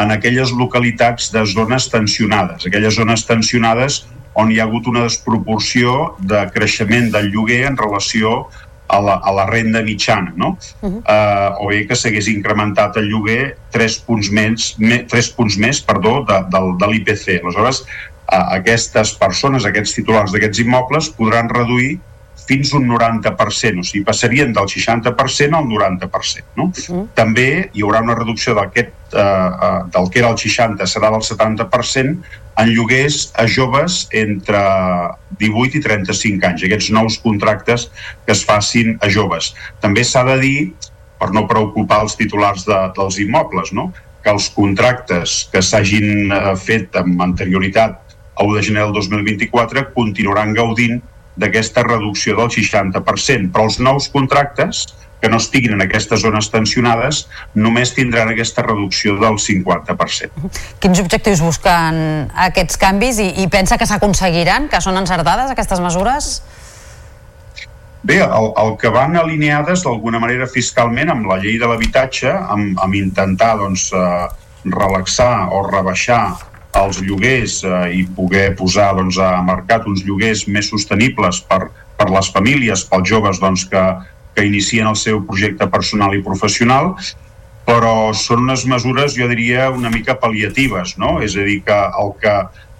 Speaker 46: en aquelles localitats de zones tensionades, aquelles zones tensionades on hi ha hagut una desproporció de creixement del lloguer en relació a la, a la renda mitjana, no? Uh -huh. uh, o bé que s'hagués incrementat el lloguer 3 punts més, me, 3 punts més perdó, de, de, de l'IPC. Aleshores, uh, aquestes persones, aquests titulars d'aquests immobles podran reduir fins un 90%, o sigui, passarien del 60% al 90%. No? Mm. També hi haurà una reducció d'aquest, eh, eh, del que era el 60 serà del 70% en lloguers a joves entre 18 i 35 anys, aquests nous contractes que es facin a joves. També s'ha de dir, per no preocupar els titulars de, dels immobles, no? que els contractes que s'hagin eh, fet amb anterioritat a 1 de gener del 2024 continuaran gaudint d'aquesta reducció del 60%, però els nous contractes que no estiguin en aquestes zones tensionades només tindran aquesta reducció del 50%.
Speaker 21: Quins objectius busquen aquests canvis i, i pensa que s'aconseguiran, que són encertades aquestes mesures?
Speaker 46: Bé, el, el que van alineades d'alguna manera fiscalment amb la llei de l'habitatge, amb, amb intentar doncs, eh, relaxar o rebaixar els lloguers eh, i poder posar doncs, a mercat uns lloguers més sostenibles per, per les famílies, pels joves doncs, que, que inicien el seu projecte personal i professional, però són unes mesures, jo diria, una mica pal·liatives, no? És a dir, que el que,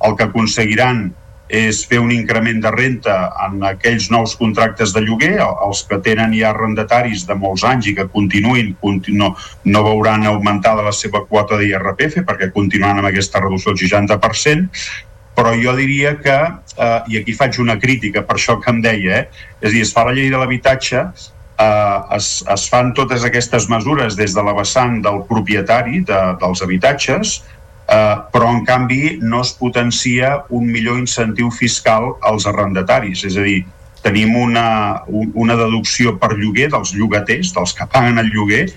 Speaker 46: el que aconseguiran és fer un increment de renta en aquells nous contractes de lloguer, els que tenen ja arrendataris de molts anys i que continuïn, continu, no veuran augmentada la seva quota d'IRPF perquè continuaran amb aquesta reducció del 60%, però jo diria que, eh, i aquí faig una crítica per això que em deia, eh, és a dir, es fa la llei de l'habitatge, eh, es, es fan totes aquestes mesures des de la vessant del propietari de, dels habitatges, eh, però en canvi no es potencia un millor incentiu fiscal als arrendataris, és a dir, tenim una, una deducció per lloguer dels llogaters, dels que paguen el lloguer,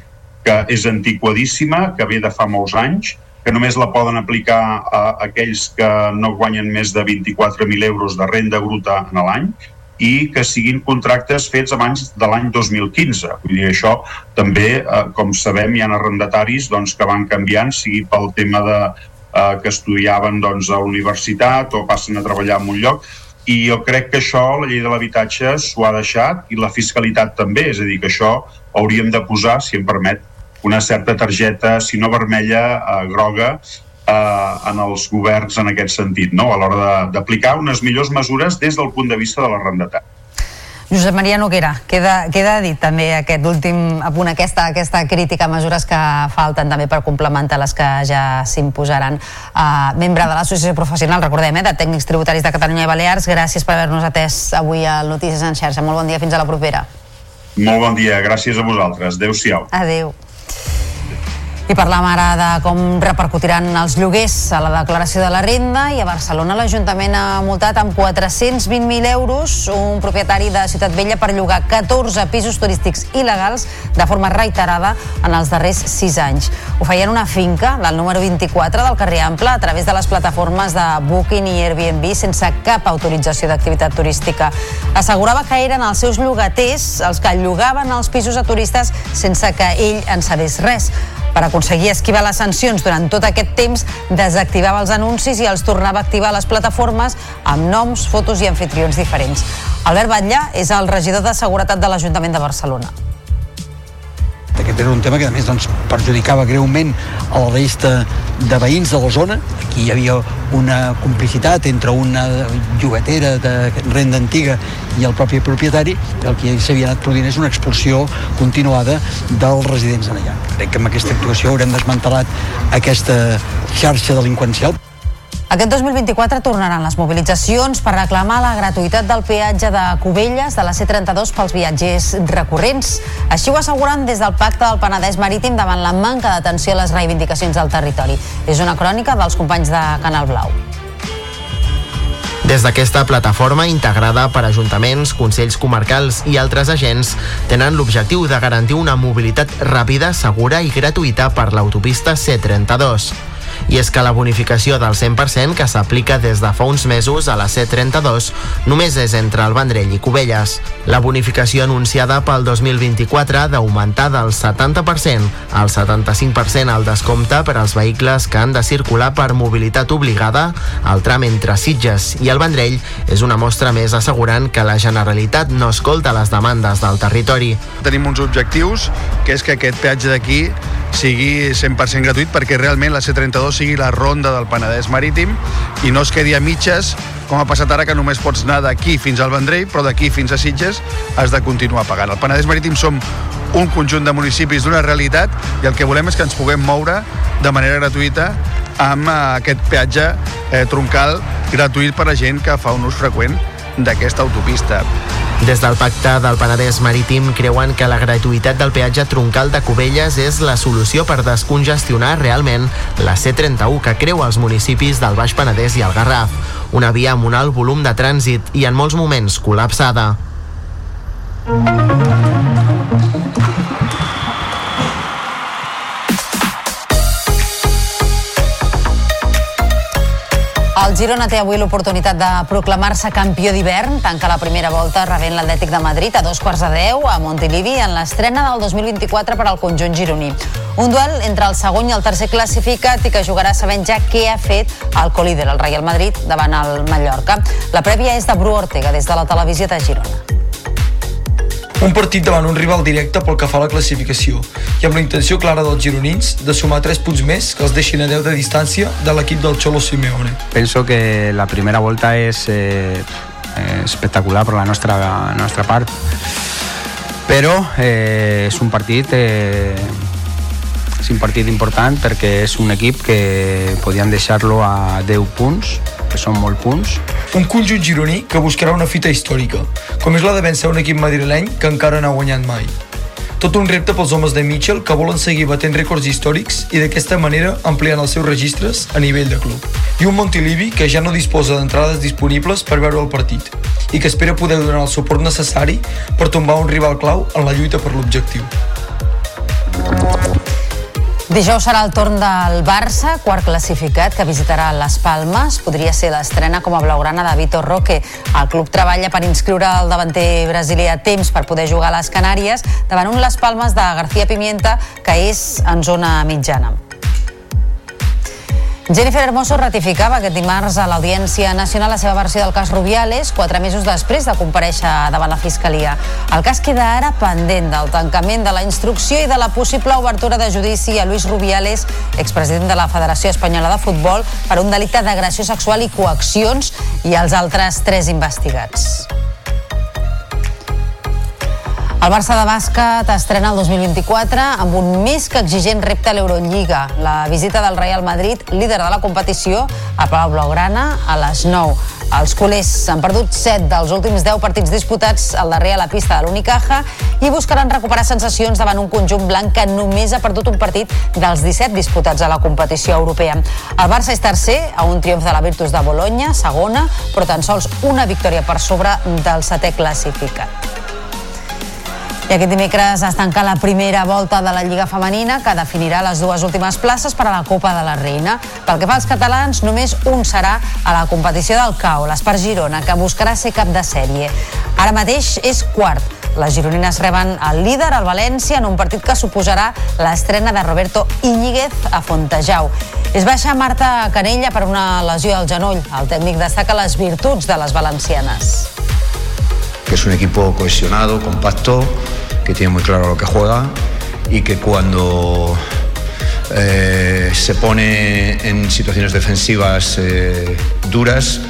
Speaker 46: que és antiquadíssima, que ve de fa molts anys, que només la poden aplicar a aquells que no guanyen més de 24.000 euros de renda bruta en l'any i que siguin contractes fets abans de l'any 2015. Vull dir, això també, eh, com sabem, hi ha arrendataris doncs, que van canviant, sigui pel tema de, eh, que estudiaven doncs, a universitat o passen a treballar en un lloc, i jo crec que això, la llei de l'habitatge, s'ho ha deixat, i la fiscalitat també, és a dir, que això hauríem de posar, si em permet, una certa targeta, si no vermella, eh, groga, eh, en els governs en aquest sentit, no? a l'hora d'aplicar unes millors mesures des del punt de vista de l'arrendatari.
Speaker 21: Josep Maria Noguera, queda, queda dit també aquest últim apunt, aquesta, aquesta crítica a mesures que falten també per complementar les que ja s'imposaran. Uh, membre de l'Associació Professional, recordem, eh, de Tècnics Tributaris de Catalunya i Balears, gràcies per haver-nos atès avui al Notícies en xarxa. Molt bon dia, fins a la propera.
Speaker 46: Molt bon dia, gràcies a vosaltres. Adéu-siau.
Speaker 21: Adéu. I parlam ara de com repercutiran els lloguers a la declaració de la renda i a Barcelona l'Ajuntament ha multat amb 420.000 euros un propietari de Ciutat Vella per llogar 14 pisos turístics il·legals de forma reiterada en els darrers 6 anys. Ho feien una finca, del número 24 del carrer Ample, a través de les plataformes de Booking i Airbnb sense cap autorització d'activitat turística. Assegurava que eren els seus llogaters els que llogaven els pisos a turistes sense que ell en sabés res. Per aconseguir esquivar les sancions durant tot aquest temps, desactivava els anuncis i els tornava a activar a les plataformes amb noms, fotos i anfitrions diferents. Albert Batllà és el regidor de Seguretat de l'Ajuntament de Barcelona.
Speaker 47: Aquest era un tema que a més doncs, perjudicava greument a la resta de veïns de la zona. Aquí hi havia una complicitat entre una llogatera de renda antiga i el propi propietari. El que s'havia anat produint és una expulsió continuada dels residents en allà. Crec que amb aquesta actuació haurem desmantelat aquesta xarxa delinqüencial.
Speaker 21: Aquest 2024 tornaran les mobilitzacions per reclamar la gratuïtat del peatge de Cubelles de la C32 pels viatgers recurrents. Així ho asseguren des del Pacte del Penedès Marítim davant la manca d'atenció a les reivindicacions del territori. És una crònica dels companys de Canal Blau.
Speaker 48: Des d'aquesta plataforma integrada per ajuntaments, consells comarcals i altres agents tenen l'objectiu de garantir una mobilitat ràpida, segura i gratuïta per l'autopista C32. I és que la bonificació del 100% que s'aplica des de fa uns mesos a la C32 només és entre el Vendrell i Cubelles. La bonificació anunciada pel 2024 d'augmentar del 70% al 75% al descompte per als vehicles que han de circular per mobilitat obligada al tram entre Sitges i el Vendrell és una mostra més assegurant que la Generalitat no escolta les demandes del territori.
Speaker 49: Tenim uns objectius, que és que aquest peatge d'aquí sigui 100% gratuït perquè realment la C32 sigui la ronda del Penedès Marítim i no es quedi a mitges com ha passat ara que només pots anar d'aquí fins al Vendrell però d'aquí fins a Sitges has de continuar pagant. El Penedès Marítim som un conjunt de municipis d'una realitat i el que volem és que ens puguem moure de manera gratuïta amb eh, aquest peatge eh, troncal gratuït per a gent que fa un ús freqüent d'aquesta autopista.
Speaker 48: Des del pacte del Penedès Marítim creuen que la gratuïtat del peatge troncal de Cubelles és la solució per descongestionar realment la C31 que creua els municipis del Baix Penedès i el Garraf. Una via amb un alt volum de trànsit i en molts moments col·lapsada.
Speaker 21: El Girona té avui l'oportunitat de proclamar-se campió d'hivern, tanca la primera volta rebent l'Atlètic de Madrid a dos quarts de deu a Montilivi en l'estrena del 2024 per al conjunt gironí. Un duel entre el segon i el tercer classificat i que jugarà sabent ja què ha fet el colíder, el Real Madrid, davant el Mallorca. La prèvia és de Bru Ortega, des de la televisió de Girona.
Speaker 50: Un partit davant un rival directe pel que fa a la classificació i amb la intenció clara dels gironins de sumar 3 punts més que els deixin a 10 de distància de l'equip del Cholo Simeone.
Speaker 51: Penso que la primera volta és eh, eh, espectacular per la nostra, la nostra part, però eh, és un partit eh, és un partit important perquè és un equip que podien deixar-lo a 10 punts que són molt punts.
Speaker 50: Un conjunt gironí que buscarà una fita històrica, com és la de vèncer un equip madrileny que encara no ha guanyat mai. Tot un repte pels homes de Mitchell que volen seguir batent rècords històrics i d'aquesta manera ampliant els seus registres a nivell de club. I un Montilivi que ja no disposa d'entrades disponibles per veure el partit i que espera poder donar el suport necessari per tombar un rival clau en la lluita per l'objectiu.
Speaker 21: Dijous serà el torn del Barça, quart classificat, que visitarà Les Palmes. Podria ser l'estrena com a blaugrana de Vitor Roque. El club treballa per inscriure el davanter brasilià a temps per poder jugar a les Canàries davant un Les Palmes de García Pimienta, que és en zona mitjana. Jennifer Hermoso ratificava aquest dimarts a l'Audiència Nacional la seva versió del cas Rubiales, quatre mesos després de compareixer davant la Fiscalia. El cas queda ara pendent del tancament de la instrucció i de la possible obertura de judici a Luis Rubiales, expresident de la Federació Espanyola de Futbol, per un delicte d'agressió sexual i coaccions i els altres tres investigats. El Barça de bàsquet estrena el 2024 amb un més que exigent repte a l'Eurolliga. La visita del Real Madrid, líder de la competició, a Palau Blaugrana a les 9. Els culers han perdut 7 dels últims 10 partits disputats al darrer a la pista de l'Unicaja i buscaran recuperar sensacions davant un conjunt blanc que només ha perdut un partit dels 17 disputats a la competició europea. El Barça és tercer a un triomf de la Virtus de Bologna, segona, però tan sols una victòria per sobre del setè classificat. I aquest dimecres es tanca la primera volta de la Lliga Femenina que definirà les dues últimes places per a la Copa de la Reina. Pel que fa als catalans, només un serà a la competició del CAO, l'Espar Girona, que buscarà ser cap de sèrie. Ara mateix és quart. Les gironines reben el líder, el València, en un partit que suposarà l'estrena de Roberto Íñiguez a Fontejau. És baixa Marta Canella per una lesió al genoll. El tècnic destaca les virtuts de les valencianes.
Speaker 52: Que es un equipo cohesionado, compacto, que tiene muy claro lo que juega y que cuando eh, se pone en situaciones defensivas eh, duras,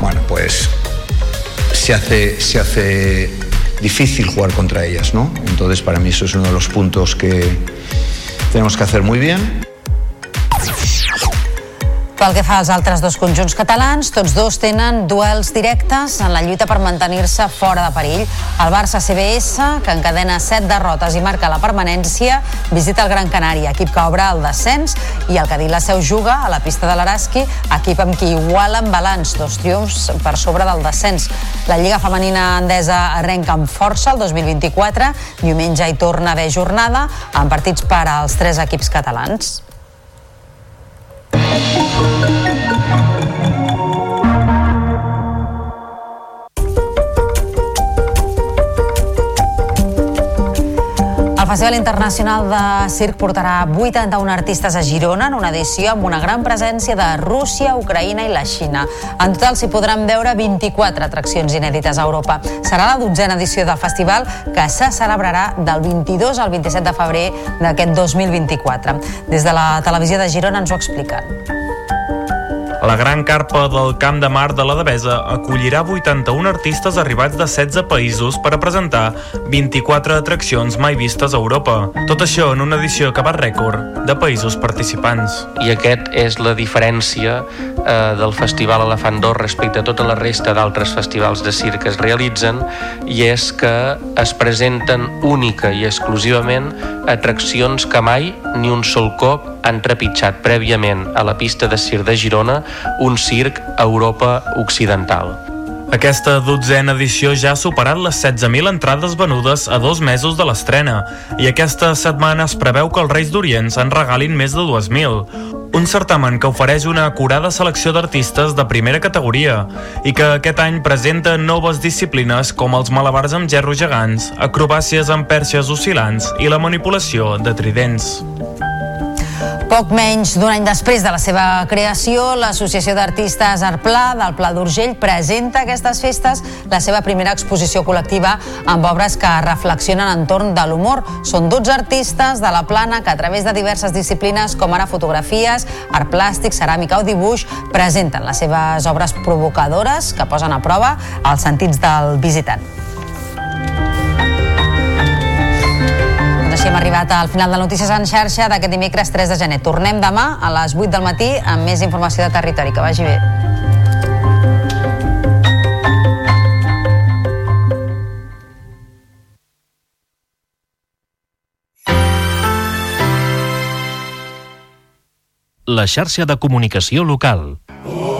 Speaker 52: bueno, pues se hace, se hace difícil jugar contra ellas, ¿no? Entonces para mí eso es uno de los puntos que tenemos que hacer muy bien.
Speaker 21: Pel que fa als altres dos conjunts catalans, tots dos tenen duels directes en la lluita per mantenir-se fora de perill. El Barça CBS, que encadena 7 derrotes i marca la permanència, visita el Gran Canària, equip que obre el descens, i el Cadí la Seu juga a la pista de l'Araski, equip amb qui igualen balanç, dos triomfs per sobre del descens. La Lliga Femenina Endesa arrenca amb força el 2024, diumenge hi torna a haver jornada, amb partits per als tres equips catalans. Thank you. Festival Internacional de Circ portarà 81 artistes a Girona en una edició amb una gran presència de Rússia, Ucraïna i la Xina. En total s'hi podran veure 24 atraccions inèdites a Europa. Serà la dotzena edició del festival que se celebrarà del 22 al 27 de febrer d'aquest 2024. Des de la televisió de Girona ens ho expliquen.
Speaker 38: La gran carpa del Camp de Mar de la Devesa acollirà 81 artistes arribats de 16 països per a presentar 24 atraccions mai vistes a Europa. Tot això en una edició que va rècord de països participants.
Speaker 53: I aquest és la diferència eh, del Festival Elefant d'Or respecte a tota la resta d'altres festivals de circ que es realitzen i és que es presenten única i exclusivament atraccions que mai ni un sol cop han trepitjat prèviament a la pista de circ de Girona un circ a Europa Occidental.
Speaker 38: Aquesta dotzena edició ja ha superat les 16.000 entrades venudes a dos mesos de l'estrena i aquesta setmana es preveu que els Reis d'Orient se'n regalin més de 2.000. Un certamen que ofereix una acurada selecció d'artistes de primera categoria i que aquest any presenta noves disciplines com els malabars amb gerros gegants, acrobàcies amb perxes oscil·lants i la manipulació de tridents.
Speaker 21: Poc menys d'un any després de la seva creació, l'Associació d'Artistes Arplà del Pla d'Urgell presenta aquestes festes la seva primera exposició col·lectiva amb obres que reflexionen entorn de l'humor. Són 12 artistes de la plana que a través de diverses disciplines com ara fotografies, art plàstic, ceràmica o dibuix presenten les seves obres provocadores que posen a prova els sentits del visitant. Així hem arribat al final de Notícies en xarxa d'aquest dimecres 3 de gener. Tornem demà a les 8 del matí amb més informació de territori. Que vagi bé.
Speaker 54: La xarxa de comunicació local.
Speaker 3: Comunions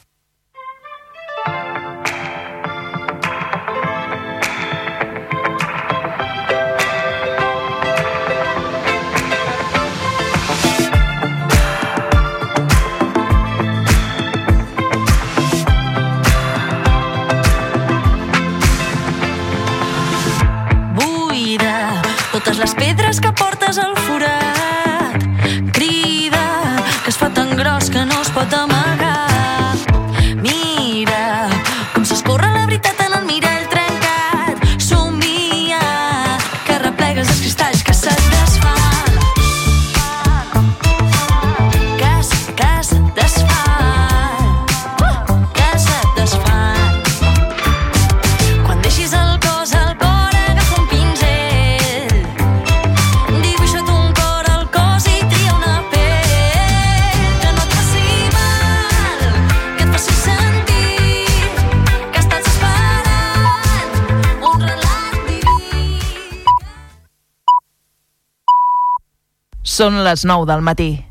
Speaker 3: Són les 9 del matí.